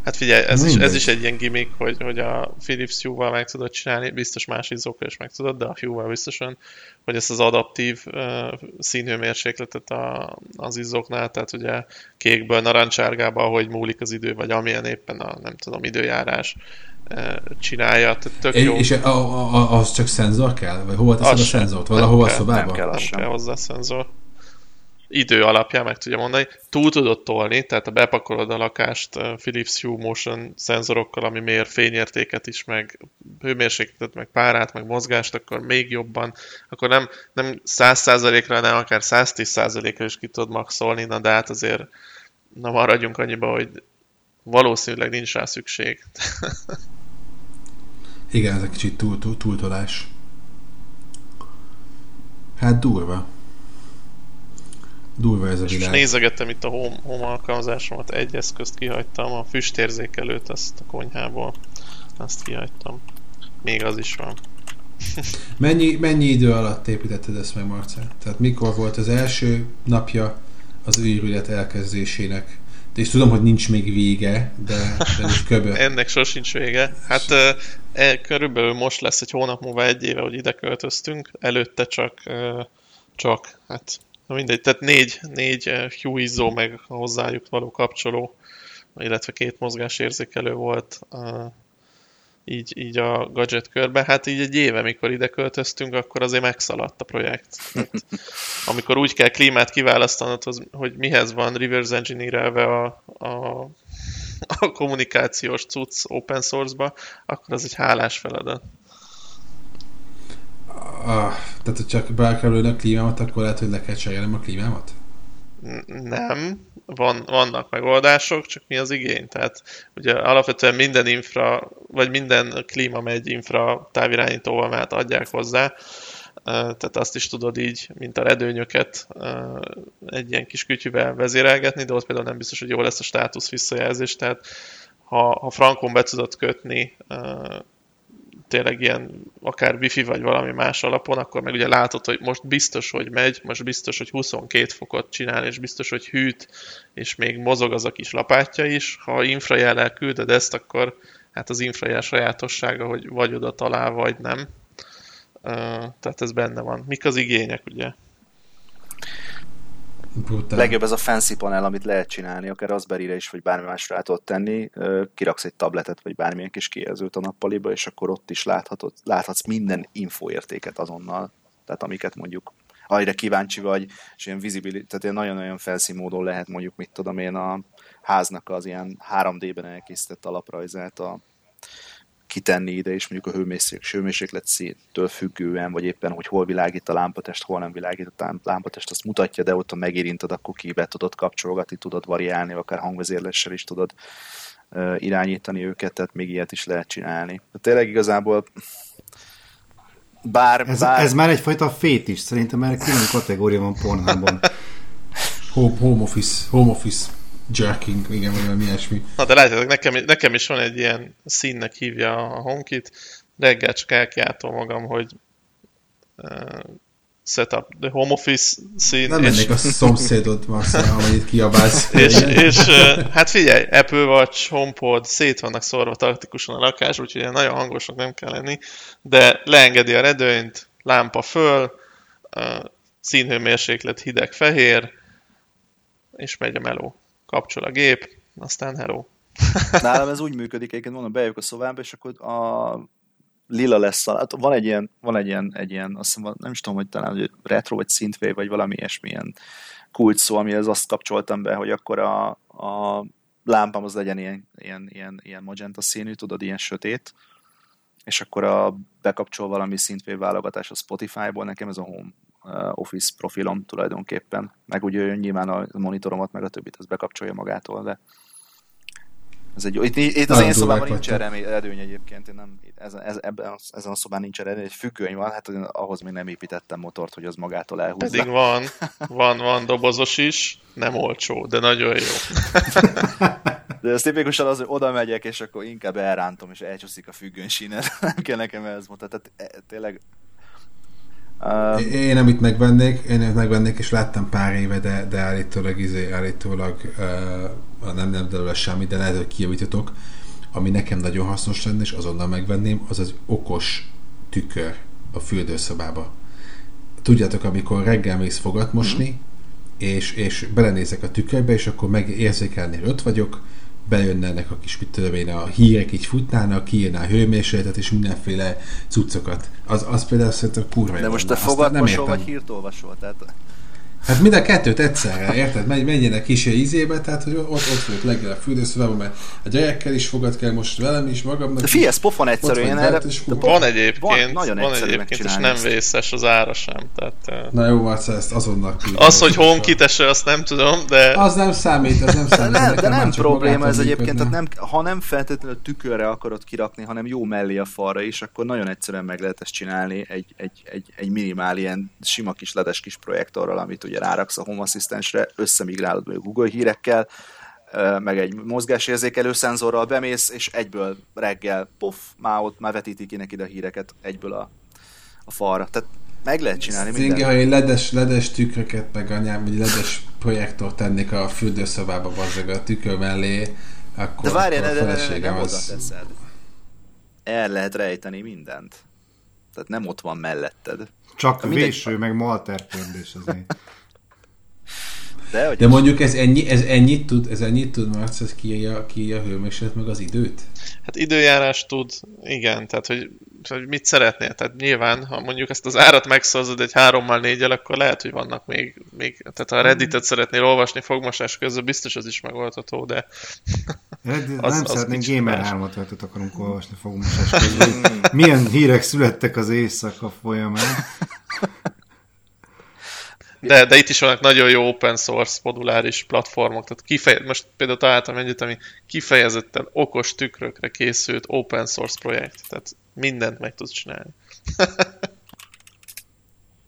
Speaker 6: Hát figyelj, ez, is, ez is egy ilyen gimmick, hogy, hogy a Philips Hue-val meg tudod csinálni, biztos más izzókkal is meg tudod, de a Hue-val biztosan, hogy ezt az adaptív uh, színhőmérsékletet a, az izzóknál, tehát ugye kékből narancsárgába, ahogy múlik az idő, vagy amilyen éppen a, nem tudom, időjárás csinálja, tehát tök jó.
Speaker 3: És a, a, a, az csak szenzor kell? Vagy hova teszed
Speaker 6: Az
Speaker 3: a szenzort? Valahova a
Speaker 6: kell,
Speaker 3: szobába?
Speaker 5: nem kell.
Speaker 6: nem
Speaker 5: az sem.
Speaker 6: kell hozzá szenzor. Idő alapján meg tudja mondani. Túl tudod tolni, tehát ha bepakolod a lakást Philips Hue Motion szenzorokkal, ami mér fényértéket is, meg hőmérsékletet, meg párát, meg mozgást, akkor még jobban, akkor nem, nem 100%-ra, hanem akár 110%-ra is ki tudod maxolni, na de hát azért na maradjunk annyiba, hogy valószínűleg nincs rá szükség. <laughs>
Speaker 3: Igen, ez egy kicsit túl, túl, túltolás. Hát durva. Durva ez a
Speaker 6: És
Speaker 3: világ.
Speaker 6: nézegettem itt a home, home alkalmazásomat, egy eszközt kihagytam, a füstérzékelőt azt a konyhából, azt kihagytam. Még az is van. <laughs>
Speaker 3: Mennyi, mennyi idő alatt építetted ezt meg, Marcel? Tehát mikor volt az első napja az őrület elkezdésének? És tudom, hogy nincs még vége, de, de köbö. <laughs>
Speaker 6: Ennek sosincs vége. Hát e, körülbelül most lesz egy hónap múlva egy éve, hogy ide költöztünk. Előtte csak, ö, csak hát na mindegy, tehát négy, négy Hue meg hozzájuk való kapcsoló, illetve két mozgásérzékelő volt. Így, így a gadget körbe. Hát így egy éve, mikor ide költöztünk, akkor azért megszaladt a projekt. Hát, <laughs> amikor úgy kell klímát kiválasztanod, hogy mihez van reverse engineer a, a, a kommunikációs cucc open source-ba, akkor az egy hálás feladat.
Speaker 3: Ah, tehát, hogy csak be kell a klímámat, akkor lehet, hogy le kell cserélnem a klímámat?
Speaker 6: Nem, van, vannak megoldások, csak mi az igény? Tehát ugye alapvetően minden infra, vagy minden klíma megy infra távirányítóval, mert adják hozzá, tehát azt is tudod így, mint a redőnyöket egy ilyen kis kütyűvel vezérelgetni, de ott például nem biztos, hogy jó lesz a státusz visszajelzés, tehát ha, ha frankon be tudod kötni tényleg ilyen akár wifi vagy valami más alapon, akkor meg ugye látod, hogy most biztos, hogy megy, most biztos, hogy 22 fokot csinál, és biztos, hogy hűt, és még mozog az a kis lapátja is. Ha infrajellel külded ezt, akkor hát az infrajel sajátossága, hogy vagy oda talál, vagy nem. Tehát ez benne van. Mik az igények, ugye?
Speaker 5: Brutál. Legjobb ez a fancy panel, amit lehet csinálni, akár Raspberry-re is, vagy bármi másra át tenni. Kiraksz egy tabletet, vagy bármilyen kis kijelzőt a nappaliba, és akkor ott is láthatod, láthatsz minden infoértéket azonnal. Tehát amiket mondjuk arra kíváncsi vagy, és ilyen visibility, tehát ilyen nagyon-nagyon fancy módon lehet mondjuk, mit tudom én, a háznak az ilyen 3D-ben elkészített alaprajzát a kitenni ide, és mondjuk a hőmérséklet, hőmérséklet széttől függően, vagy éppen, hogy hol világít a lámpatest, hol nem világít a lámpatest, azt mutatja, de ott, ha megérinted, akkor kibe tudod kapcsolgatni, tudod variálni, akár hangvezérléssel is tudod uh, irányítani őket, tehát még ilyet is lehet csinálni. De tényleg igazából bár,
Speaker 4: ez,
Speaker 5: bár...
Speaker 4: ez már egyfajta fét is, szerintem már külön kategória van pornában. <laughs>
Speaker 3: home, home office, home office jerking, igen, vagy valami ilyesmi.
Speaker 6: Na de látjátok, nekem, nekem is van egy ilyen színnek hívja a HomeKit, reggel csak elkiáltom magam, hogy uh, setup, the home office szín.
Speaker 3: Nem mennék a szomszédod, Marcel, <laughs> amennyit kiabálsz.
Speaker 6: és, és hát figyelj, Apple Watch, HomePod szét vannak szorva taktikusan a lakás, úgyhogy nagyon hangosnak nem kell lenni, de leengedi a redőnyt, lámpa föl, színhőmérséklet hideg-fehér, és megy a meló kapcsol a gép, aztán hello. <laughs>
Speaker 5: Nálam ez úgy működik, egyébként mondom, bejövök a szobába, és akkor a lila lesz, a, hát van egy ilyen, van egy ilyen, egy ilyen azt hiszem, nem is tudom, hogy talán hogy retro, vagy synthwave, vagy valami ilyesmilyen kult szó, amihez azt kapcsoltam be, hogy akkor a, a lámpám az legyen ilyen, ilyen, ilyen, ilyen magenta színű, tudod, ilyen sötét, és akkor a bekapcsol valami synthwave válogatás a Spotify-ból, nekem ez a home Office profilom tulajdonképpen, meg ugye nyilván a monitoromat, meg a többit az bekapcsolja magától, de ez egy, itt, itt az én szobában nincs erre erőny egyébként, én nem, ez, ez, ebben, ezen a szobán nincs erőny, egy függöny van, hát ahhoz még nem építettem motort, hogy az magától elhúzza.
Speaker 6: Pedig van, van, van dobozos is, nem olcsó, de nagyon jó. <laughs>
Speaker 5: De ez tipikusan az, hogy oda megyek, és akkor inkább elrántom, és elcsúszik a függöny sínet. <laughs> nem kell nekem ez motor. Tehát e, tényleg
Speaker 3: Uh, én amit megvennék, én amit megvennék, és láttam pár éve, de, de állítólag, izé, állítólag uh, nem, nem belőle semmi, de lehet, hogy kijavítotok, ami nekem nagyon hasznos lenne, és azonnal megvenném, az az okos tükör a fürdőszobába. Tudjátok, amikor reggel mész fogat mosni, mm. és, és belenézek a tükörbe, és akkor megérzékelni, hogy ott vagyok, bejönnek a kis, mit tudom én, a hírek így futnának, kijönne a hőmérsékletet és mindenféle cuccokat. Az, az például szerintem kurva
Speaker 5: De most te fogadmosol vagy hírt olvasol? Tehát...
Speaker 3: Hát mind a kettőt egyszerre, érted? Megy, menjenek kis ízébe, tehát hogy ott, ott vagyok leggel a fürdőszobában, mert a gyerekkel is fogad kell most velem is, magamnak
Speaker 5: De figyelj, pofon egyszerűen
Speaker 6: erre. Van egyébként, van, nagyon van egyébként, és nem vészes az ára sem. Tehát,
Speaker 3: Na jó, Marca, ezt azonnal
Speaker 6: küldjük. Az, hogy honkitese, azt nem tudom, de...
Speaker 3: Az nem számít, az nem számít.
Speaker 5: nem, de nem probléma ez egyébként, tehát nem, ha nem feltétlenül tükörre akarod kirakni, hanem jó mellé a falra is, akkor nagyon egyszerűen meg lehet ezt csinálni egy, egy, egy, egy minimál ilyen sima kis ledes kis projektorral, amit ugye ráraksz a Home Assistance-re, összemigrálod a Google hírekkel, meg egy mozgásérzékelő szenzorral bemész, és egyből reggel, puff, már ott már vetítik ki neki a híreket egyből a, a falra. Tehát meg lehet csinálni mindent.
Speaker 3: ha én ledes, ledes tükröket, meg anyám, vagy ledes projektor tennék a fürdőszobába, bazzag a tükör mellé, akkor,
Speaker 5: de várjál, akkor a feleségem az... Teszed. El lehet rejteni mindent. Tehát nem ott van melletted.
Speaker 4: Csak véső, meg malter kérdés azért. <laughs>
Speaker 5: De, hogy
Speaker 3: De mondjuk ez, ennyi, ez ennyit tud, ez ennyit tud, Marc, ez kiírja, kiírja a hőmérséklet meg az időt?
Speaker 6: Hát időjárás tud, igen, tehát hogy, hogy mit szeretnél. Tehát nyilván, ha mondjuk ezt az árat megszavazod egy hárommal négyel, akkor lehet, hogy vannak még, még tehát ha a Redditet szeretnél olvasni fogmosás közben, biztos az is megoldható, de <laughs>
Speaker 4: Reddit,
Speaker 6: Az-
Speaker 4: nem
Speaker 6: az
Speaker 4: szeretnénk Gamer
Speaker 6: más.
Speaker 4: 3 at akarunk olvasni fogmosás közben. Milyen hírek születtek az éjszaka folyamán. <laughs>
Speaker 6: De, de itt is vannak nagyon jó open source moduláris platformok, tehát kifeje, most például találtam egyet, ami kifejezetten okos tükrökre készült open source projekt, tehát mindent meg tudsz csinálni. <laughs>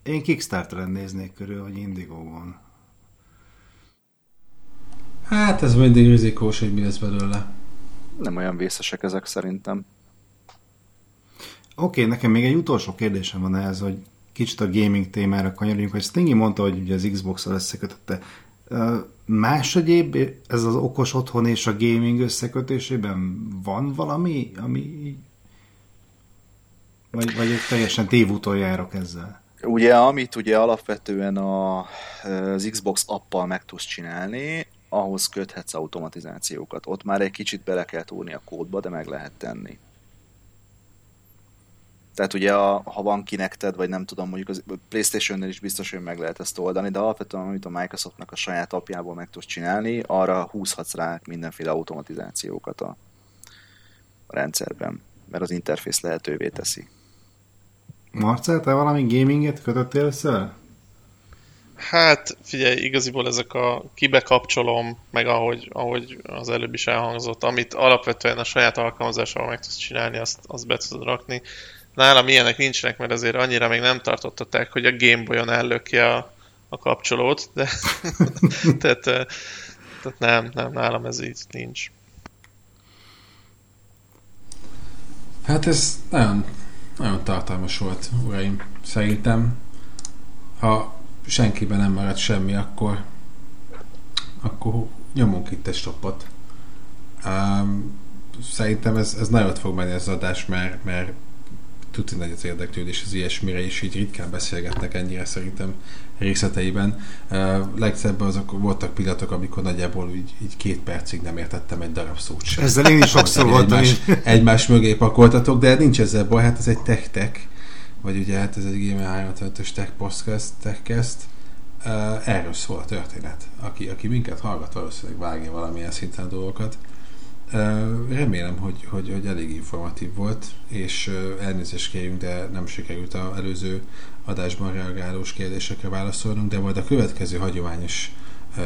Speaker 4: Én Kickstarteren néznék körül, hogy Indigo-on.
Speaker 3: Hát ez mindig rizikós, hogy mi lesz belőle.
Speaker 5: nem olyan vészesek ezek szerintem.
Speaker 4: Oké, okay, nekem még egy utolsó kérdésem van ehhez, hogy kicsit a gaming témára kanyarodjunk, hogy Stingy mondta, hogy ugye az Xbox-al összekötötte. Más egyéb, ez az okos otthon és a gaming összekötésében van valami, ami vagy, vagy teljesen tévúton járok ezzel?
Speaker 5: Ugye, amit ugye alapvetően a, az Xbox appal meg tudsz csinálni, ahhoz köthetsz automatizációkat. Ott már egy kicsit bele kell túrni a kódba, de meg lehet tenni. Tehát ugye, a, ha van kinekted, vagy nem tudom, mondjuk az Playstation-nél is biztos, hogy meg lehet ezt oldani, de alapvetően, amit a Microsoftnak a saját apjából meg tudsz csinálni, arra húzhatsz rá mindenféle automatizációkat a, a rendszerben, mert az interfész lehetővé teszi.
Speaker 4: Marcel, te valami gaminget kötöttél össze?
Speaker 6: Hát figyelj, igaziból ezek a kibekapcsolom, meg ahogy, ahogy az előbb is elhangzott, amit alapvetően a saját alkalmazásával meg tudsz csinálni, azt, azt be tudod rakni. Nálam ilyenek nincsenek, mert azért annyira még nem tartották, hogy a Gameboy-on ellöki a, a kapcsolót, de <laughs> tehát, eh, tehát nem, nem, nálam ez így nincs.
Speaker 3: Hát ez nagyon, nagyon tartalmas volt, uraim. Szerintem, ha senkiben nem marad semmi, akkor, akkor nyomunk itt egy stoppot. Um, szerintem ez, ez nagyot fog menni az adás, mert, mert tuti nagy az érdeklődés az ilyesmire, és így ritkán beszélgetnek ennyire szerintem részleteiben. Legszebben azok voltak pillanatok, amikor nagyjából így, így két percig nem értettem egy darab szót sem.
Speaker 4: Ezzel én is sokszor voltam.
Speaker 3: egymás, egymás mögé pakoltatok, de nincs ezzel baj, hát ez egy tech-tech, vagy ugye hát ez egy Gamer 355-ös tech podcast, techcast. Erről szól a történet. Aki, aki minket hallgat, valószínűleg vágja valamilyen szinten a dolgokat. Remélem, hogy, hogy, hogy elég informatív volt, és elnézést kérjünk, de nem sikerült az előző adásban reagálós kérdésekre válaszolnunk, de majd a következő hagyományos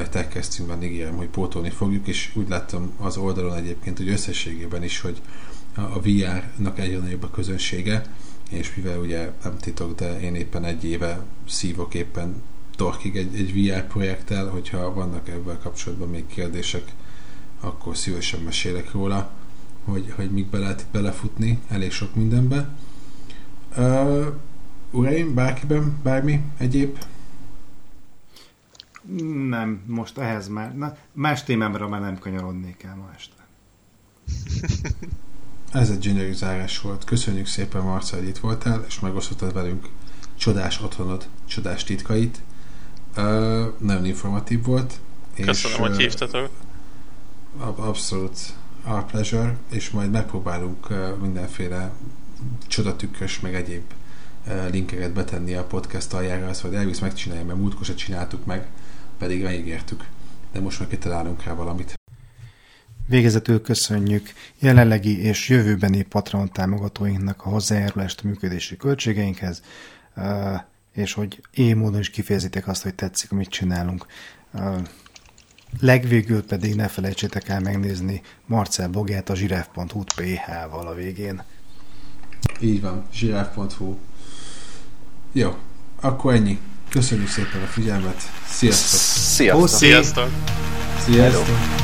Speaker 3: techcastünkben ígérem, hogy pótolni fogjuk, és úgy láttam az oldalon egyébként, hogy összességében is, hogy a, VR-nak egyre nagyobb a közönsége, és mivel ugye nem titok, de én éppen egy éve szívok éppen torkig egy, egy VR projekttel, hogyha vannak ebben kapcsolatban még kérdések, akkor szívesen mesélek róla, hogy, hogy mik be lehet itt belefutni, elég sok mindenbe. Uh, uraim, bárkiben, bármi egyéb?
Speaker 4: Nem, most ehhez már, na, más témámra már nem kanyarodnék el ma este. <laughs>
Speaker 3: Ez egy gyönyörű zárás volt. Köszönjük szépen, Marca, hogy itt voltál, és megosztottad velünk csodás otthonod, csodás titkait. Uh, nagyon informatív volt.
Speaker 6: Köszönöm,
Speaker 3: és,
Speaker 6: hogy
Speaker 3: uh,
Speaker 6: hívtatok.
Speaker 3: Ab- Abszolút our pleasure, és majd megpróbálunk mindenféle csodatükkös, meg egyéb linkeket betenni a podcast aljára, azt majd Elvis megcsinálja, mert múltkor se csináltuk meg, pedig megígértük. De most meg kitalálunk rá valamit.
Speaker 4: Végezetül köszönjük jelenlegi és jövőbeni Patreon támogatóinknak a hozzájárulást a működési költségeinkhez, és hogy én módon is kifejezitek azt, hogy tetszik, amit csinálunk. Legvégül pedig ne felejtsétek el megnézni Marcel Bogát a zsiráf.hu PH-val a végén.
Speaker 3: Így van, zsiráf.hu. Jó, akkor ennyi. Köszönjük szépen a figyelmet. Sziasztok!
Speaker 5: Sziasztok!
Speaker 4: Puszi.
Speaker 6: Sziasztok!
Speaker 3: Sziasztok!